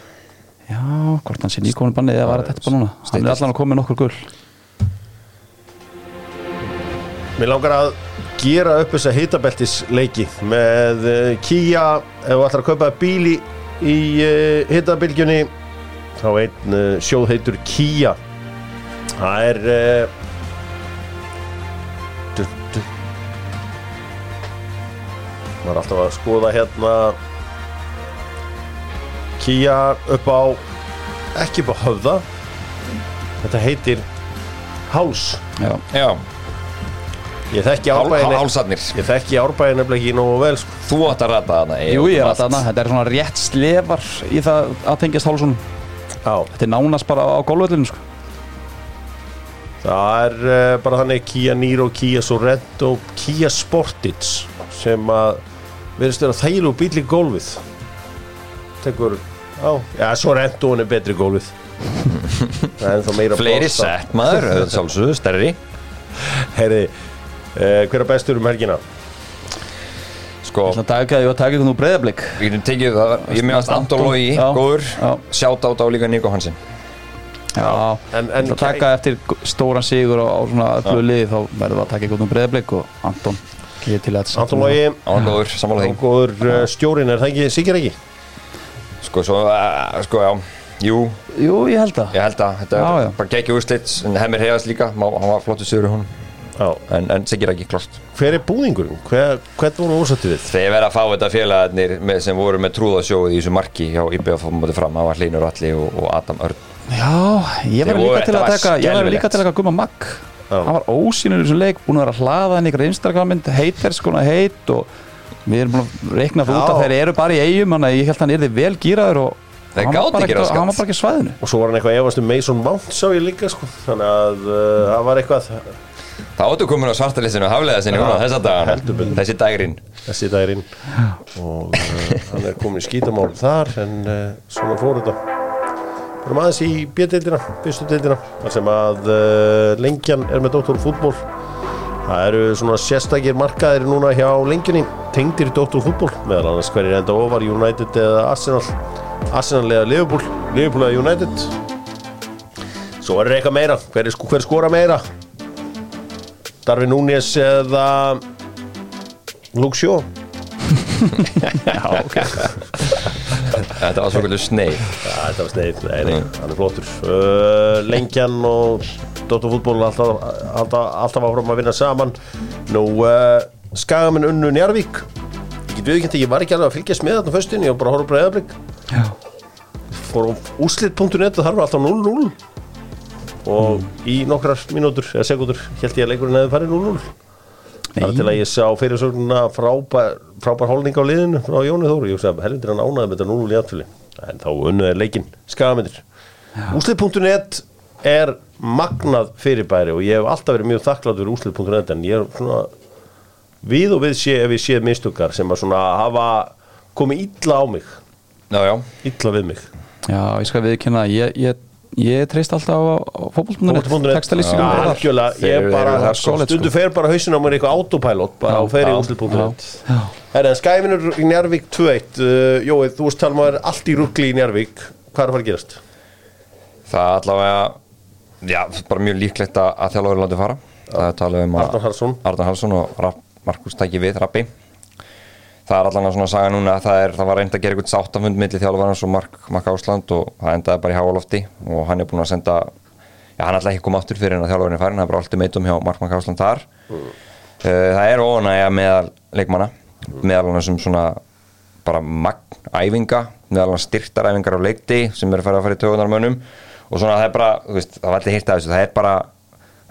Já, hvort hann sé nýkomin bannið eða var þetta bara núna. Hann er allan að koma með nokkur gull Mér langar að gera upp þessa hitabeltisleiki með uh, Kia ef þú ætlar að kaupa bíl í, uh, hitabilgjunni þá einn uh, sjóð heitur Kia. Það er uh, du, du. var alltaf að skoða hérna. Kia upp á ekki upp á höfða. Þetta heitir Háls Já, Já, ég þekki árbæðin hálsarnir. Ég þekki árbæðin nefnilega ekki nógu vel sko. Þú átt að ræta þarna jú ég er alltaf Þetta er svona rétt slefar í það að tengjast hálsum Já, Þetta er nánast bara á gólvöldinu sko. það er uh, bara þannig Kia Niro, Kia Sorento Kia Sportage sem að verðist vera þægileg bíl í gólfið. Tekur á, já Sorento hann er betri í gólfið. <laughs> Það er ennþá meira Fleiri sett maður, auðvitað sjálfsögðu, stærri. Heyri, uh, hver er bestur um helgina? Sko, Það taka ég að taka ykkur nú breyðablík við getum tekið það. Ég meðast Anton Anton, Logi, já, góður. Já. Sjátt át á líka Nico Hansen. Já, En- en- Það taka eftir stóran sigur á, á svona öllu liði þá verður það að taka ykkur nú breyðablík og Anton er til að Anton góður, sammála því. Góður uh, stjórin er það ekki, Sigur ekki? Sko, svo, uh, sko, já. Jú, Jú, ég held það. Ég held að þetta Já, er já. bara geggjum úrslit. En hemmir heiðast líka, hann var flottur sigur í Já. En, en Sigir ekki klost Hver er búðingurinn? Hver, hvern voru ósættu við? Þeir verða að fá þetta félagarnir með, sem voru með trúðasjóið í þessu marki hjá IBF á móti fram, það var Hlynur Alli og, og Adam Örn. Já, ég var líka til að taka ég var líka til að taka gumma magg. Já. hann var ósýnur í þessu leik búin að vera að hlaða hann ykkur Instagrammynd haters konar heit og við erum búin að reikna það út að þeir eru bara í eigum þannig að ég held að hann yrði vel gýraður og hann var bara ekki hann var bara ekki svæðinu. Og svo var hann eitthvað efast um Mason Mount sá ég líka sko. Þannig að uh, það var eitthvað Það áttu komin á svartalistinu haflega sinni núna þessa dagana. Þessi dagurinn. Þessi dagirinn og uh, hann er komin í skítamál þar en uh, svona fór þetta. Fyrir aðeins í B-deildina, fyrstu deildina þar sem að uh, lengjan er með Dóttor fútból það eru svona sérstakir markaðir núna hjá lengjunni tengdir í Dóttor fútból meðal annars hverjir enda ofar United eða Arsenal. Arsenal eða Liverpool. Liverpool eða United. Svo er eitthvað meira. Hver, hver skora meira Darvin Núñez eða Luke Shaw? <laughs> Já, ok. Þetta var svo kvöldu sneið þetta var sneið, nei, nei, hann er flottur. Uh, Lengjan og Dóttar fútból alltaf, alltaf, alltaf áfram að vinna saman. Nú, uh, Skagamenn unnu Njarvík Ég get viðkjönt ég var ekki alveg að fylgjast með þarna föstin Ég var bara að horfa breyðablík Já, Fór á úslit.net og þar var alltaf 0-0 Og í nokkrar mínútur eða sekundur held ég að leikurinn hefði farið 0-0 Það er til að ég sá fyrirsögnuna frábær, frábær hólning á liðinu frá Jóni Þóru, ég sagði, helvindir hann ánaði með þetta 0 í aðfili, en þá unnuð er leikinn. Skagamindir. Úslið.net er magnað fyrirbæri og ég hef alltaf verið mjög þakklátt fyrir úslið.net en ég er svona við og við sé ef ég sé mistukar sem að svona hafa komið illa á mig, Já, já. Illa við mig. já ég skal viðkynna ég, ég, ég treyst alltaf á, á Fótbolti.net. textalýsingum þar. algjörlega, stundu fer bara hausin á mér eitthvað autopilot bara Já, og fer í já, úslið.net Já. Herra, en Skæfinur í Njarvík 2-1 uh, Jói, þú veist talum að er allt í ruggli í Njarvík Hvað er að fara að gerast? Það allavega Já, bara mjög líklegt að, að þjálfur láti fara. Það er talað um að Arnar Halsson og Markus tæki við Rappi Það er svona að saga núna að það, er, það var reynd að gera eitthvað sáttafund milli þjálfarans og Mark, Mark Ásland og það endaði bara í háalofti og hann er búin að senda Já, hann ætla ekki að koma aftur fyrir en að þjálfarinn er farin, það er bara alltaf meitum hjá Mark Mark Ásland þar. Mm. Það er ónægja meðal leikmanna meðal hann sem svona bara magn æfinga meðal hann styrtar æfingar á leikti sem er að fara að fara í tögunarmönnum og svona það er bara, þú veist, það var allir hýrt af þessu það er bara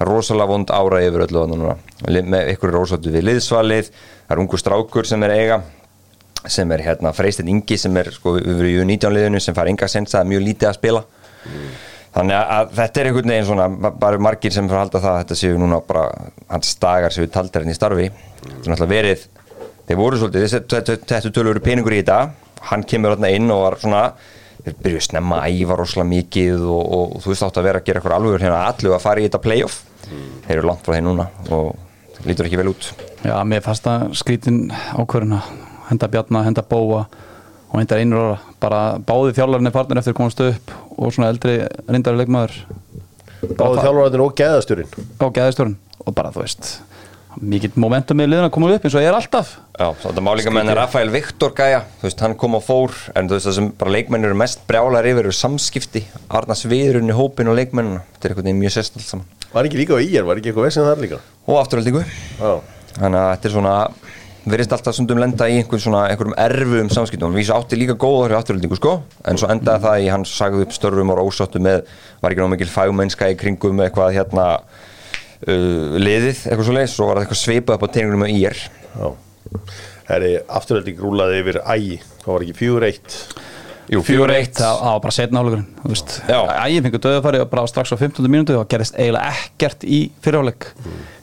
rosalega vond ára yfir öllu þarna núna. Með ykkur rósáttu við liðsvalið það er ungu strákur sem er eiga sem er hérna Freysteinn Ingi sem er sko við erum í 19 liðinu sem fær enga sens það er mjög lítið að spila. Þannig að, að þetta er einhvern veginn svona ba- bara margir sem fyrir að halda það að þetta séu núna bara hans dagar sem við taldar henni í starfi. Það er náttúrulega verið þeir voru svolítið, þetta tölur peningur í þetta. Hann kemur inn og var svona þeir byrjuðu snemma að æfa rosalega mikið og, og, og þú veist átt að vera að gera eitthvað alveg hérna allu að fara í þetta playoff. Þeir eru langt frá þeir núna og lítur ekki vel út. Já, mér fannst það skrítin ákvörðuna henda Bjarna, henda Bóa og henda einur bara báði þjálfarnir farnir eftir að komast upp og svona eldri reyndari leikmaður. Báðu þjálfurvæðin og geðastjórin á geðistjórun og bara þú veist mikill momentum með liðan að koma upp eins og ég er alltaf. Já, þetta má líka með henni Rafael Viktor gæja, þú veist, hann kom og fór en þú veist, það sem bara leikmennir eru mest brjálar yfir eru samskipti, Arnas viðurinn í hópin og leikmennina, þetta er eitthvað mjög sérst allt saman. Var ekki líka á íjar, var ekki eitthvað vesinn þar líka? og afturhaldingu, Já, þannig að þetta er svona verðist alltaf stundum lenda í einhvern svona einhverjum erfum samskiptum, hann vísi átti líka góður í afturhaldingu, sko, en svo endaði það í hann sagði upp störfum og ósáttu með var ekki ná mikil fagmennska í kringum eitthvað hérna uh, liðið, eitthvað svo leið, svo var það eitthvað svipað upp á teiningunum með ír. Já. Herri, afturhalding rúlaði yfir ægi Það var ekki 4-1 Jú, 4-1 það var bara setna hálfleikurinn þú veist, Já. ægir fengur döðafæri og bara strax á 15. mínútu og gerist eiginlega ekkert í fyrirháleik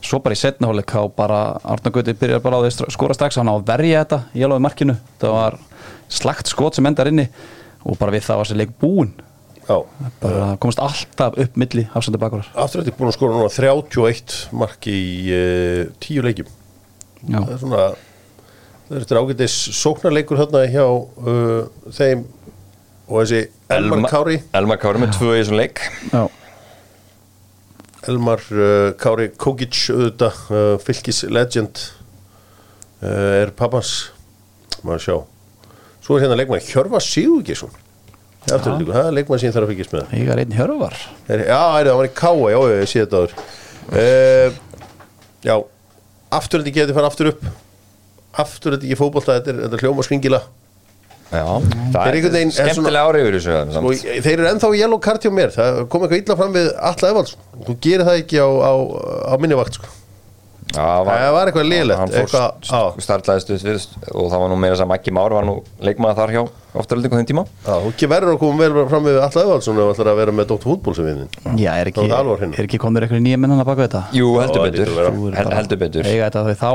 svo bara í setna hálfleik þá bara Arna Gauti byrjar bara á því að skora strax. Hann á að verja þetta í alveg markinu. Það var slagt skot sem endar inni og bara við það var sér leik bara komast alltaf upp milli afsöndu bakvarar afturhalding búin að skora núna 31 mark í uh, 10 leikjum. Já. Það er svona Það er þetta ágætis sóknarleikur hérna hjá uh, þeim og þessi Elmar Kári. Elmar Kári með tvö í þessum leik. Já. Elmar uh, Kári Kókic auðvitað, uh, fylgis legend uh, er pappans. Maður sjá. Svo er hérna leikmann Hjörfa Sigurgesson afturhaldingu, það er leikmann sem ég þarf að fylgjast með. Ég er einn hjörvar. Er, Já, er, það var í Káa, já, ég sé þetta áður. Uh, Já afturhalding getur fara aftur upp. Afturhalding í fótbolta, þetta er, þetta er hljóma skringila Já, það er einhvern veginn- er svona- skemmtilega ári yfir þessu samt. þeir eru ennþá í yellow card hjá mér. Það kom eitthvað illa fram við alla Evald þú gerir það ekki á, á, á minni vakt sko. Já, Það var eitthvað lélegt, Hann startlaðist við og það var nú meira sem Maggi Már var nú leikmaður þar hjá afturöldingu þeim tíma. Já, þú ekki verður að koma vel fram við alltaf Evaldsson ef ætlar að vera með Dóttur fútból sem viðin Já, er ekki, ekki komið eitthvað nýja menn hann að baka þetta? Jú, heldur Já, betur, heldur betur. Eiga þetta þau þá.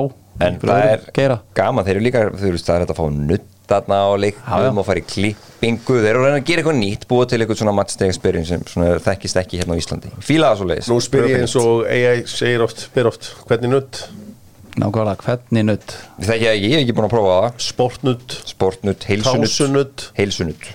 En það er Geira gaman, þeir eru líka þú veist, það er þetta að fá nutt þarna á leiknum og fara í klippingu. Þeir eru að reyna að gera eitthvað nýtt, búa til eitthvað svona matchday experience sem svona þekkist ekki hérna á Íslandi. Fíla það svo leiðis Nú spyr ég eins og AI segir oft, spyr oft hvernig nutt, Nákvæmlega, hvernig nutt það ekki, ég hef ekki búin að prófa það. Sportnutt Sportnutt, heilsunutt Tásunutt. Heilsunutt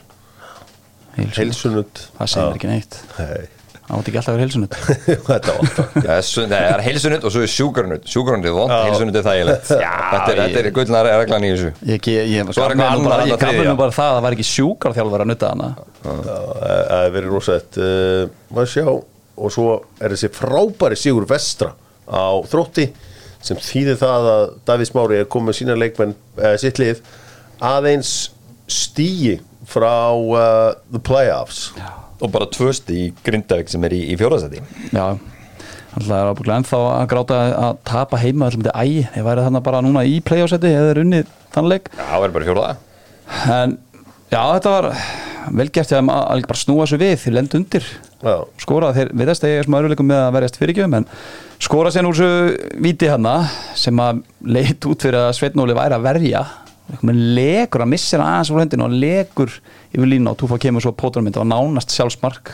Heilsunutt. heilsunutt Það segir ekki neitt. Nei, Það átti ekki alltaf að vera heilsunutt <laughs> þetta alltaf Það <laughs> er er heilsunutt og svo er sjúkarnutt Sjúkarnutt er vond, Já. heilsunutt er þægilegt. Þetta er, þetta er gullnar reglan í þessu. Ég, ég, ég, Svo gamla eitthvað nú bara það að það var ekki sjúkarþjálfur að nutta hana. Það það er verið rosætt uh, Maður sjá Og svo er þessi frábæri Sigur Vestra á þrótti sem þýðir það að Davíð Smári er komið með sína leikmenn uh, sitt lið aðeins stíi frá uh, the playoffs Og bara tvösti í Grindavík sem er í, í fjóðarsæti Já, alltaf er ábygglega ennþá að gráta að tapa heima allum þetta ægi Ég væri þarna bara núna í playoffseti eða er unnið þann leik. Já, það er bara fjóðaða En já, þetta var vel gert hjá þeim að að bara snúa þessu við. Þeir lendu undir. Já, skora þeir viðast að ég er smá öruleikum með að verjast fyrirgjöfum en skora sér úr þessu víti hana sem að leit út fyrir að Sveitnóli væri að verja legur að missa hann aðeins úr hendinu og legur yfir línu og Túfa kemur svo pótunum og nánast sjálfsmark.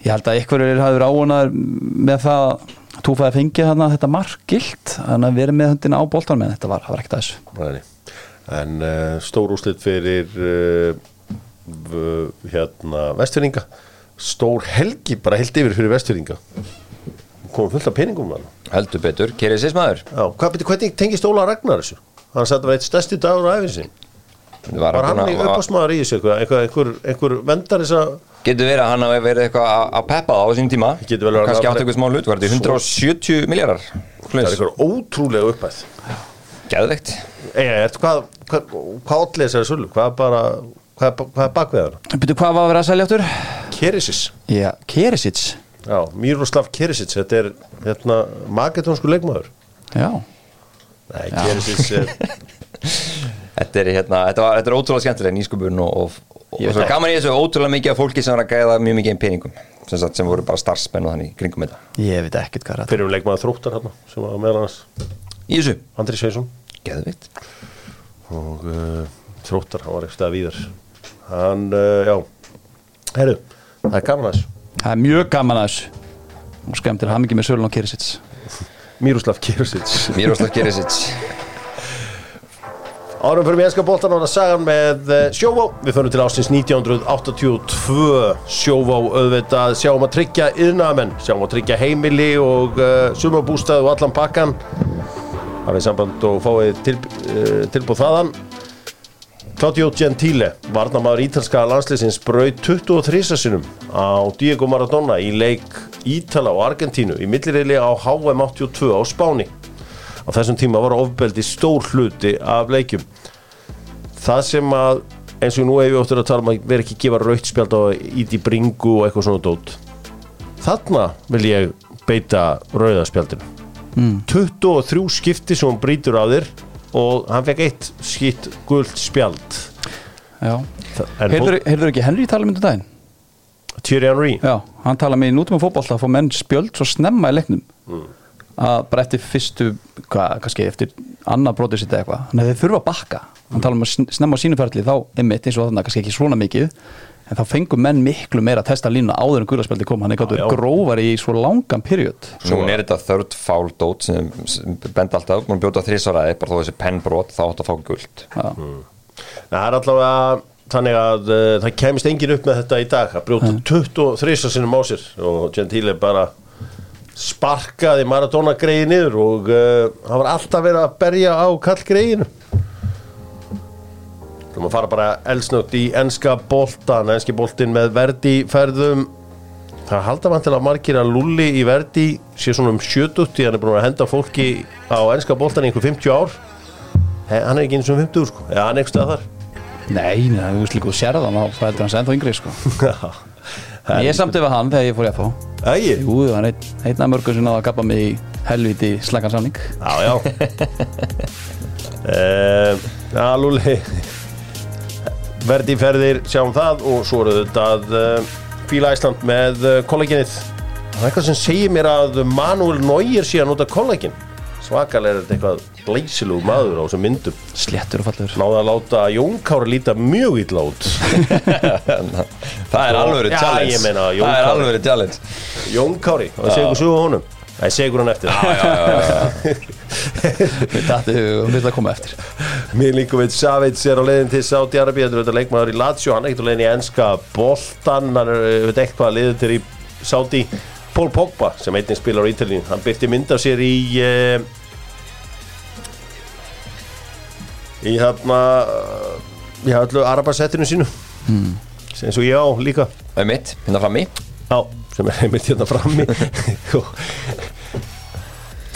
Ég held að einhverjur hafður áunar með það að Túfa að fengið hana þetta mark gilt þannig að vera með höndina á boltanum en þetta var, var ekkert að þessu. Nei, en uh, stór úrslit fyrir uh, hérna vestfyrringa stór helgi bara held yfir fyrir vestfyrringa komum fullt af peningum Heldur betur, kerið sýsmaður Já, hvað tengist Óla Ragnar þessu? Hann sagði að það var eitt stærsti dagur á æfinn sin Var Var hann búinn í að- uppásmaður í þessu eitthvað, eitthvað, einhver, einhver vendar þess að Getur verið að hann hafi verið eitthvað að- peppa á sín tíma. Getur vel verið að Kannski hann átt eitthvað smá þetta í 170 miljardar það er einhver ótrúlega uppæð Geðveikt. Eða, hvað, allir þessari sölu? Hvað er bara, hvað hvað er bakvið hann? Byrju, hvað var að vera að selja áttur? Kerisic Já, Kerisits Já, Miroslav Kerisic, þetta er hérna, maketónsku leikmaður. Já, Nei, Kerisic er <laughs> Þetta er, hérna, þetta, var, þetta er ótrúlega skemmtilega nýsköpun og, og, og svo gaman í þessu ótrúlega mikið af fólki sem var að gæða mjög mikið einn peningum sem, sagt, sem voru bara starfsmenn og þannig í kringum þetta. Ég veit ekkert hvað er þetta fyrir um leikmaður þróttar hérna sem var meðal hans Í þessu, Andri Sveinsson. Geðveikt. Og uh, þróttar, hann var ekki stað víðar. Hann, uh, já. Herru, það er gaman að þessu. Það er mjög gaman að þessu. Og skemmtir hann mikið með sölun og Kerisits Miroslav Kerisic Miroslav Keresic Árum fyrir mennska boltan ára sagan með eh, Sjóvá. Við förum til ástins 1982 Sjóvá auðvitað. Sjáum að tryggja yðnamenn Sjáum að tryggja heimili og uh, sumabústað og allan pakkan Hafið samband og fáið til, uh, tilbúð þaðan Claudio Gentile, varnamaður ítalska landsleisins braut 23 sinum á Diego Maradona í leik Ítala og Argentínu í millirili á HM 82 á Spáni. Á þessum tíma var ofbeldi stór hluti af leikjum. Það sem að, eins og nú hefur við óttur að tala um að vera ekki að gefa raukt spjald á íti bringu og eitthvað svona dót. Þarna vil ég beita rauðaspjaldinu. Mm. 23 skipti sem hún brýtur á þér og hann fekk eitt skitt gult spjald. Já. Heyrður ekki Henry tala myndu daginn? Thierry Henry. Já, hann tala með í nútum á fótbolta að fá menn spjöld svo snemma í leiknum. Að bara eftir fyrstu hvað, kannski eftir sitt eða eitthvað. Þannig að þeir þurfa að bakka. Hann tala um að sn- snemma á sínuferðli þá einmitt eins og þannig kannski ekki svona mikið en þá fengur menn miklu meira að testa línuna áður en gulaspjaldi kom. Hann er gáttur Já, já. grófar í svo langan period. Nú er þetta þörd fál dót sem, sem benda alltaf, mann bjóta þrísvaraði bara þó þessi pennbrot, þá átt að fá guld Já. Það er allavega þannig að uh, það kemist engin upp með þetta í dag að brjóta 23 sinum á sér. Og Gentile bara sparkaði Maradona greiði niður og uh, hann var alltaf verið að berja á kall greiðinu Þú maður fara bara elsnögt í enska boltan, enski boltin með verdi ferðum. Það halda að margir að Lulli í verdi sé svona um 70 því hann er búin að henda fólki á enska boltan í einhver 50 ár. He, hann er ekki eins og 50 sko, eða hann er ekki stað þar. Nei, nei, þú veist líka þú sérð hann á fældur hans ennþá yngri sko. <laughs> Ég samt yfir hann þegar ég fór í FH Ægi Jú, hann er einn einn af mörgum sem náða að gappa mig í helviti slagan samning Já, já. Um, <laughs> Já, Lúli Verði ferðir, sjáum það og svo eru þetta að uh, Fíla Æsland með uh, kollagenið Það er eitthvað sem segir mér að Manuel Neuer sé að nota kollagin Svakalega er þetta eitthvað glæsilegu maður á þessum myndum. Sléttur og fallur Náða að láta Jón Kári líta mjög illa út. <laughs> Það er Já, challenge. ég meina, Jón Það er alvöru challenge. Jón Kári, það segir ykkur sögu á honum Það segir hann eftir. Við dættu og við það koma eftir. Milinkovic Savic er á leiðin til Saudi Arabi Þetta er auðvitað leikmaður í Lazio, hann er ekkert á leiðin í enska boltan, hann er eh, veit eitthvað leiðin til í Saudi. Paul Pogba sem einnig spilar á Ítalín hann byrti mynd af sér í uh, í hérna uh, í allu Arabasettinu sínu. Mm. eins og ég á líka. Það er mitt, hérna frammi Já, sem er einmitt hérna frammi. <laughs>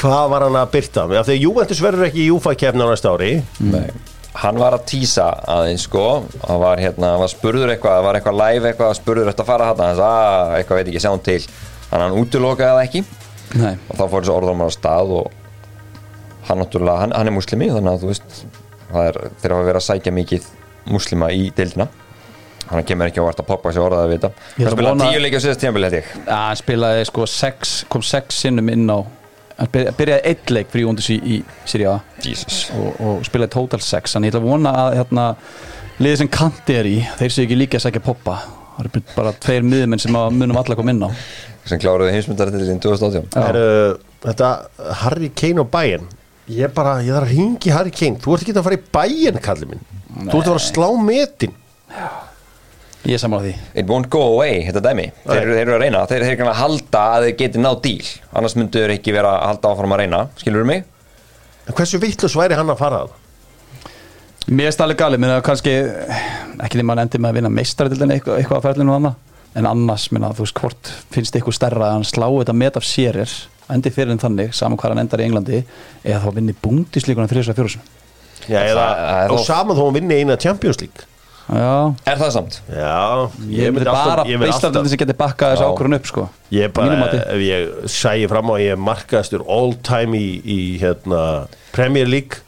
Hvað var hann að byrta? Af því að Juventus verður ekki í Júfa-kefni á næsta ári. Nei. Hann var að tísa aðeins sko. Hann var hérna, hann var spurður eitthvað það var eitthvað live eitthvað, spurður eftir að fara hann hann sagði að eitthvað veit ekki, sjáum til. Þannig að hann útilokaði það ekki. Nei, og þá fór þessi orðan á stað og hann náttúrulega, hann, hann er muslimi þannig að þú veist, það er þeir hafa verið að sækja mikið muslima í deildina hann kemur ekki á vart að poppa sér orðað að vita. Hann að spilaði vona- tíu leikja á síðast Ja, hann spilaði sko sex, kom sex sinnum inn á hann byrja- byrjaði eitt leik fyrir Jóndis í, í Siri A. Jesus. Og, og spilaði total sex. Þannig ég ætla að vona að hérna, liðið sem kanti er í þeir séu ekki líka að sækja poppa. Það eru bara tveir miðmenn sem að munum alla koma inn á. Sem kláruði heimsmyndartitilin 2018 Já. er, uh, Þetta Harry Kane og Bayern. Ég bara, ég þarf að ringi Harry Kane. Þú ert ekki að fara í Bayern, kallið minn. Þú ert að fara að slá metin ég er á því. It won't go away, þetta dæmi. Þeir, eru- þeir eru að reyna, þeir þeir eru að halda að þeir geti náð díl annars myndu þeir ekki vera að halda áfram að reyna skilur mig? En hversu vittlust væri hann að fara að? Mér er stærlega galið, minna kannski ekki því maður endi með að vinna meistaradildin eitthvað, eitthvað að ferlinu og annað en annars, minna, þú veist, hvort finnst ykkur stærra að hann slá þetta met af sérir endi fyrir en þannig, saman hvað hann endar í Englandi eða þá vinni búndislíkuna fyrir þess að fjórusun Já, eða er þó- saman þó hann vinni eina Champions League Já, Er það samt? Já, ég myndi bara Íslandin sem geti bakkað þessu ákvörðun upp sko. Ég bara, ef ég sæði fram á að ég er markaðstur all time í, í hérna, Premier League.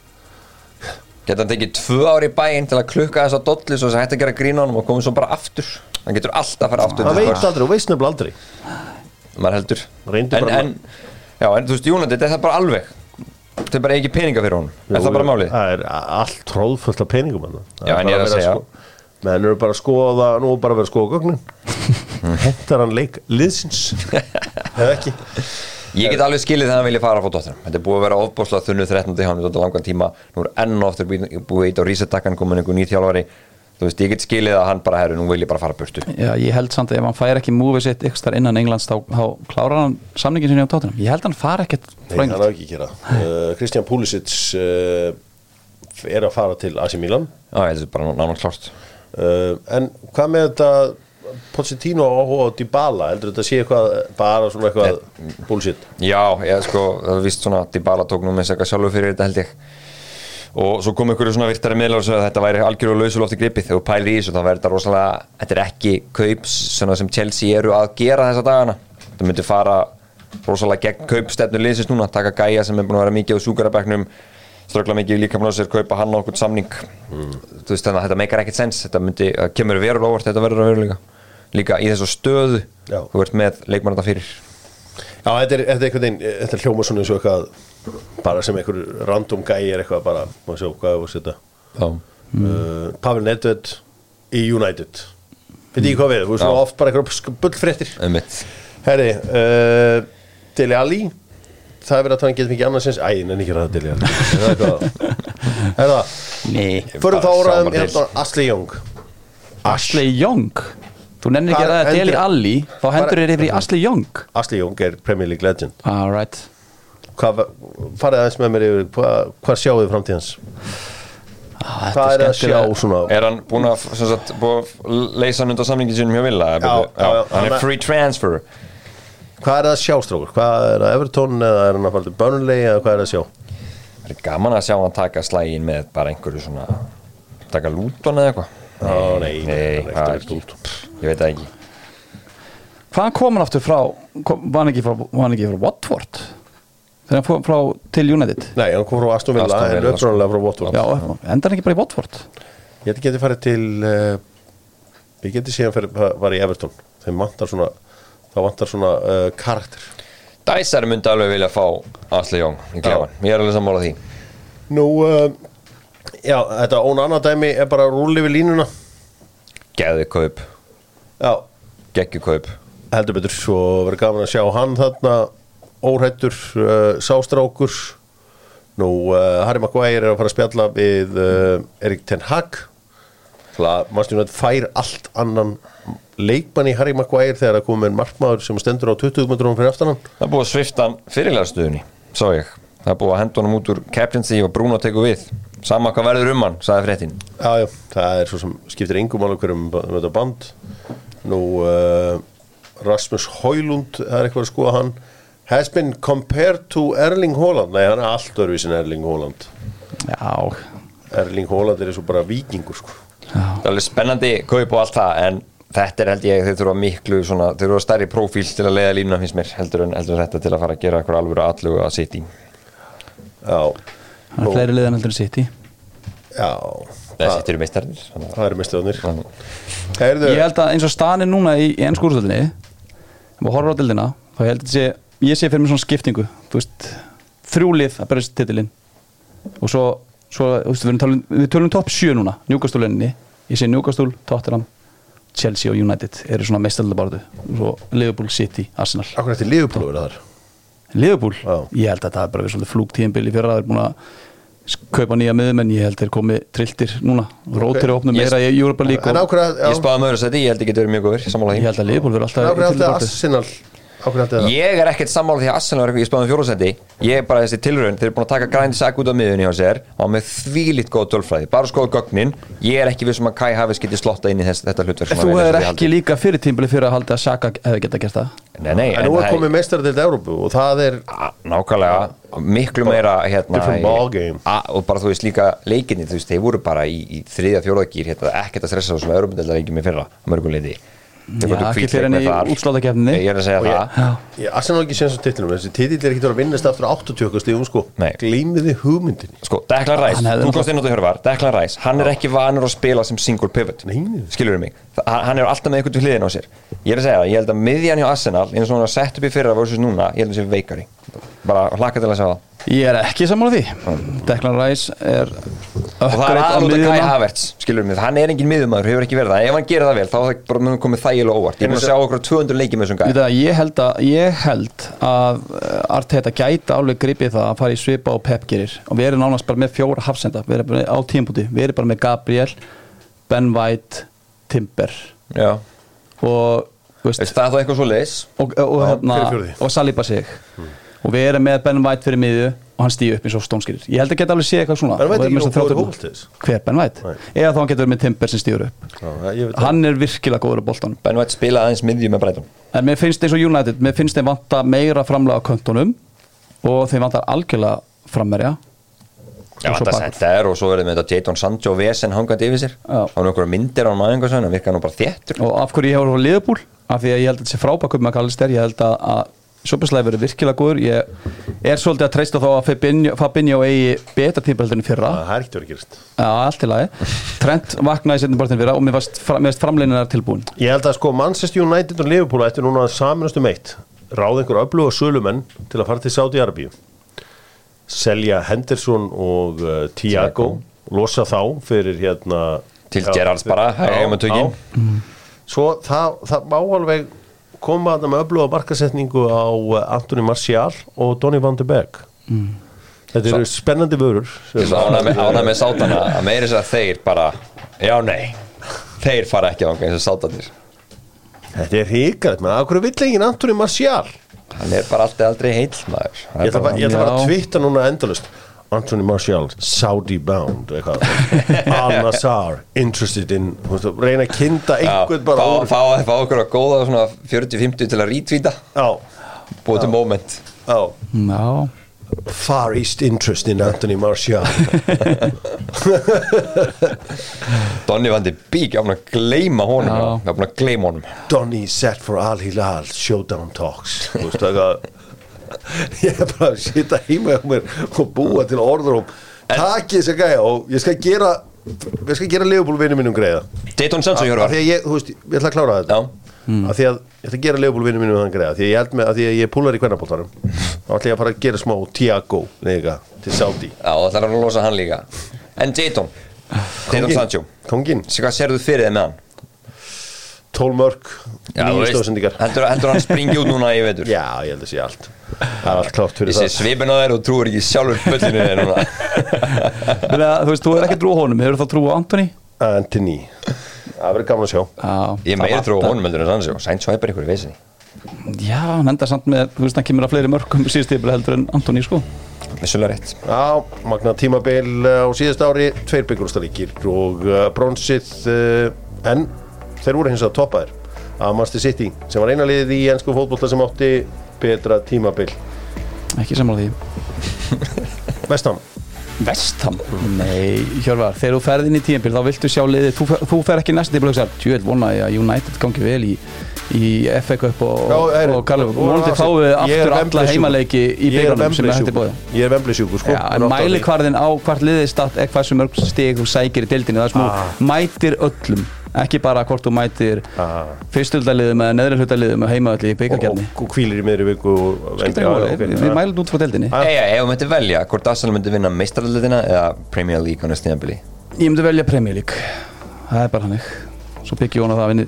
Geta hann tekið tvö ári í bæinn til að klukka þess að dolli svo þess að hætti að gera grín á hann og komið svo bara aftur? Hann getur alltaf að fara aftur Það veit aldrei, þú veist nefnilega aldrei. Maður heldur. En, bara- en, já, en þú veist, Jónandi, þetta er bara alveg. Þetta er bara ekki peninga fyrir honum. Er það bara málið? Það er allt tróðfullt af peningum hann Já, en ég er að segja. Menn eru bara að skoða, nú er bara að vera að skoða gögnin. <laughs> Hentar hann leik liðsins? <laughs> Eða ekki? Ég get alveg skilið þegar hann vilja fara á fóttóttunum Þetta er búið að vera ofbáslega þunnu 13. hann við langan tíma, nú er enn og aftur búið eitt á resetakkan, komin einhver nýð þjálfari. Þú veist, ég get skilið að hann bara herru, nú vil ég bara fara burtu. Já, ég held samt að ef hann fær ekki múfið sitt ykkur starf innan Englands þá, þá klárar hann samningin sinni á tóttunum Ég held að hann far ekkert Nei, frá hann England á ekki að gera. Uh, Kristján Púlisic uh, er að fara til AC Milan. Já, ég held uh, En hvað með þetta Pochettino áhuga á Dybala? Heldur þetta sé eitthvað bara svona eitthvað bullshit? Já, ég sko, það er vist svona Dybala tók nú með segja sjálfur fyrir þetta held ég. Og svo kom ykkur svona virtari miðlar og sagði að þetta væri algjörðu lausulofti gripið. Þegar pælir í þessu þá verður þetta rosalega þetta er ekki kaups sem Chelsea eru að gera þessa dagana. Það myndi fara rosalega gegn kaupstefnu liðsins núna, taka gæja sem er búin að vera mikið á súkarabæknum ströggla mikið líka með sér, kaupa hann á okkur samning. Þú veist þannig að þetta meikar ekkert sens. Þetta myndi, kemur verulega óvart þetta verður að verulega líka í þessu stöðu Já. þú ert með leikmann þetta fyrir. Já, þetta er, þetta er einhvern veginn, þetta er hljóma svona eins og eitthvað bara sem einhver random gæi er eitthvað bara, maður sjá hvað er að setja. Uh, Pavel Nedved í United. Veit ekki hvað við, þú veist oft bara eitthvað bullfréttir. Herri, uh, Deli Ali það er verið að tala um getum ekki annars eins Æ, nenni ekki ræða Deli Ali Er það eitthvað? Er það? Nei. Förum þá til. hérna Ashley Young. Ashley Young? Þú nennir ekki að ræða hendur- Deli Alli. Þá hendur þér yfir í Ashley Young. Ashley Young er Premier League legend. Alright hvað, farið aðeins með mér yfir hvað, hvað sjáu þið framtíðans ah, hvað er að sjá svona? Er hann búin að, sem sagt, búin að leysa hann undan samlingin sinum hjá Villa? Já, já, já. Hann Hann er er- free transfer hvað er að sjá strókur, hvað er að Everton eða er hann að fara til Burnley eða hvað er að sjá? Það er gaman að sjá hann taka slægin með bara einhverju svona taka lúton eða eitthvað. Ó, nei, nei, hann er það er ekki. Ég veit það ekki. Hvaðan kom hann aftur frá? Kom, var hann ekki frá, var hann ekki frá Watford? Þegar hann fór frá til United? Nei, hann kom frá Aston Villa en Villa, upprunalega frá Watford. Já, endar hann ekki bara í Watford? Ég þið farið til uh, Ég geti síðan fyrir var í Everton. Þeim vantar svona þá vantar svona uh, karakter. Dæsar myndi alveg vilja fá Asli Jóng í klefan, ég er alveg sammála því. Nú, uh, já, þetta ón annað dæmi er bara rúli við línuna. Geðu kaup, Já, geggju kaup. Heldur betur svo verður gaman að sjá hann þarna óhættur uh, sástrákur. Nú Harry Maguire er að fara að spjalla við Erik Ten Hag. Mannstjónu að fær allt annan leikmann í Harry Maguire þegar að koma með markmaður sem stendur á 20 metrum fyrir aftan hann Það er búið að svifta hann fyrirlegarstöðunni Sá ég, það er búið að henda honum út úr captaincy og Bruno tekur við. Sama hvað verður um hann, sagði fréttin. Já, já, það er svo sem skiptir engum alveg hverjum um þetta band. Nú uh, Rasmus Højlund það er eitthvað að skoða hann. Has been compared to Erling Haaland. Nei, hann er allt öðruvísin Erling Haaland. Já, Erling Haaland er eins og bara vikingur sko. Það er alveg spennandi kaup og allt það En þetta er held ég, þeir þurfa miklu svona, Þeir þurfa stærri prófíl til að leiða línuna finnst mér heldur en, heldur en þetta til að fara að gera eitthvað alveg allugu að sitt í já, hann er fleiri liðan heldur en sitt í já Það það, sittir í meistarnir það eru Heyrðu, ég held að eins og staðan er núna í, í ennskúrstöldinni og horfður á dildina þá ég held að sé, ég sé fyrir mig svona skiptingu þú veist, þrjúlið að berjast titilinn. Og svo, svo veist, við, við tölum topp 7 núna Newcastle-lenni, ég sé Newcastle, Tottenham Chelsea og United eru svona meistarlega og svo Liverpool, City, Arsenal. Akkur eftir Liverpool verið þar? Liverpool, Já. ég held að það er bara verið svolítið flúgtíðinbili fyrir að það er búin að kaupa nýja miðum en ég held þeir komi trilltir núna, rótir og opnum meira í Europa League að, Ég spáði með öðru seti, ég held að þetta verið mjög góður ég held að Liverpool verður alltaf Ég er ekkert sammála því að Arsenal var eitthvað ég spáði með fjóruðseti Ég er bara þessi tilraun, þeir eru búin að taka grænt sak út á miðunni á sér og með þvílitt góð tölfræði, bara skoðu gögnin. Ég er ekki vissum að Kai Havertz geti slotta inn í þess, þetta hlutverk sem Þú er ekki líka fyrir tímbili fyrir að halda að Saka hefði geta gert það? Nei, nei, en nú er komið meistardeild Európu og það er A- nákvæmlega. Miklu meira hérna Different í- ball game. a- og bara þú veist líka leikinni þú veist, þeir voru bara í, í að svo ekki fyrir henni í útsláttakeppninni. ég er að segja Og það. Ég, Arsenal á ekki séns á titlunum þessi titill er ekki að vinnast aftur á 80 stífum sko. Glýmiði hugmyndin sko, Declan Rice, þú komst inn á þetta hjörvar Declan Rice, hann er ekki vanur að spila sem single pivot. Nei, nei. skilur mig, Þa- hann er alltaf með eitthvað til hliðin á sér. Ég er að segja það, ég held að miðjan hjá Arsenal eins og hann er sett upp í fyrra versus núna ég held að hann sé veikari bara hlakka til að segja það. Ég er ekki sammála því. Declan Rice er og það er aðlóta Kai Havertz skilur mig, hann er engin miðumæður, hefur ekki verið það. Ef hann gerir það vel, þá er það bara mun komið þægilega óvart. Ég er að sjá okkur 200 leikið með þessum gæð ég, held að, ég held að uh, Arteta gæti alveg gripið það að fara í svipa og Pep gerir. Og við erum nánast bara með fjóra hafsenda. Við erum bara á tímpúti, við erum bara með Gabriel Ben White, Timber. Já, og, veist, það er þá eitthvað svo leis og, og, hérna, er fjórði? og Saliba sig og við erum með Ben White fyrir miðju og hann stýði upp eins og stónskilir ég held að geta alveg séð eitthvað svona. Ben White er við ekki góður tilboð. hver Ben White? Eða þá hann getur verið með Timber sem stýður upp. Já, ég veit það. hann er virkilega góður á boltanum. Ben White spilaði aðeins miðjum með Brighton. En mér finnst eins og United, mér finnst þeim vanta meira framlega á köntunum og þeim vantar algjörlega frammerja já, þetta er og svo er með þetta Jadon Sancho Vesen hangandi yfir sér. Já. á einhverja myndir á hann aðeins hann virkar nú bara þéttur. Og af hverju ég hefur á Liverpool? Af því að ég held að þetta sé frábakum með Kallister ég held að, að Sjópeslæði verið virkilega góður. Ég er svolítið að treysta þá að Fabinho, eigi betra tímpöldin fyrra. Það er ekkert verið að gerast. Já, allt í lagi. Trent vaknaði setjum bara fyrra og mér varst, mér varst framleinar tilbúin. Ég held að sko Manchester United og Liverpool ættu núna að saminast um eitt. Ráða einhver öfluga sölumenn til að fara til Saudi-Arabíu. Selja Henderson og uh, Thiago. Losa þá fyrir hérna Til fyrir- bara, að tökin. já. svo það, það má alveg koma þarna með öfluga markasetningu á uh, Anthony Martial og Donny van de Beek. Þetta eru spennandi vörur. Er ánægð með, með sátana að meiri þess að þeir bara já nei, þeir fara ekki á eins og sátanir þetta er híkart, menn af hverju vill enginn Anthony Martial? Hann er bara alltaf aldrei heill maður. Það Ég ætla bara, að Já. twitta núna endalust Anthony Martial, Saudi bound Al-Nassar interested in, reyna að kynda Já, einhvern bara fá, fá, fá okkur að góða svona 40-50 til að rítvíta Já, búið til moment. Já. Já, Far East interest in Anthony Martial. <laughs> Donny Van de Beek, ég var búin að gleyma honum. Búin að gleyma honum. Donny set for Al Hilal Showdown Talks. Þú veist það að ég er bara að sita heima hjá mér og búa til orður og taki þess að gæja og ég skal gera ég skal gera Leopold vinnu mínum greiða. Dayton Sands og af Hjörvar að ég, þú veist, ég ætla að klára þetta. Af því að ég ætla að gera Leopold vinnu mínum þann greiða. Því að ég held með að því að ég er púlar í kvennabóltarum þá ætla ég að fara að gera smá Tiago til Saudi. Já það er að losa hann líka. En Dayton, Dayton Kongin, Sér hvað serðu fyrir þið með hann? 12 mörg Já, þú nýju stóðsendingar heldur, heldur hann springi út núna í vetur? Já, ég held að sé allt. Það er allt klátt fyrir Ég sé það. svipin á þér og trúir ekki sjálfur bullinu þér núna. <laughs> Þannig að, þú veist, þú er ekki trú á honum. Hefur þá trú á Antoni? Anthony. Það verður gaman að sjá. Já, Ég það meiri trú á honum heldur en Sancho. Sancho er bara ykkur í vesinni Já, hann enda samt með, þú veist, hann kemur að fleiri mörgum síðust tíðbili heldur en Antoni, sko. Vissulega rétt. Já, magna tímabil uh, á síðast ári Tveir byggjúrstaríkir og uh, bronsið uh, En þeir voru hins að toppaðir Að Master City sem var eina liðið í ennsku fótbolta sem átti betra tímabil. Ekki sammála því. Vestam Vestham? Nei, Hjörvar, þegar þú ferð inn í tíðanbíl þá viltu sjá liðið, þú, þú fer ekki næstu tíðanbíl og tjóðil vona ég að United gangi vel í, í FA Cup og, er- og Karlu, og- við ég er aftur alla heimaleiki í er byggarnum sem er Wembley hætti bóði sjúkur. Ég er vembli sjúkur sko. Já, en mæli hvarðin á hvort liðið start eða hversu mörg stig þú sækir í deildinni. Það er smú, Ah. mætir öllum ekki bara hvort þú mætir Ah. fyrstöldarliðum eða neðri hlutaliðum og heimaðalli í og, byggarkjarni og, kvílir í miðri viku við- við mælum út frá deildinni. Ah. Eða, ef þú myndi velja hvort Arsenal myndi vinna meistarallitina eða Premier League á næst tíðanbili ég myndi velja Premier League. Það er bara hannig svo byggjum ég vona það að vinni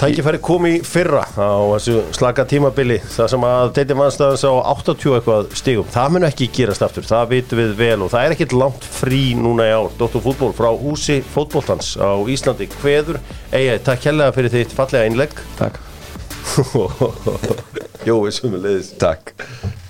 Tækifæri kom í fyrra á þessu slaka tímabili það sem að deiti mannstæðans á 80 eitthvað stigum, það mun ekki gerast aftur það vitum við vel og það er ekkit langt frí núna í ár, Dóttur fútból frá húsi fótbóltans á Íslandi hveður, eiga, takk helga fyrir þitt fallega innlegg. Takk. <laughs> Jó, við sumum leiðis Takk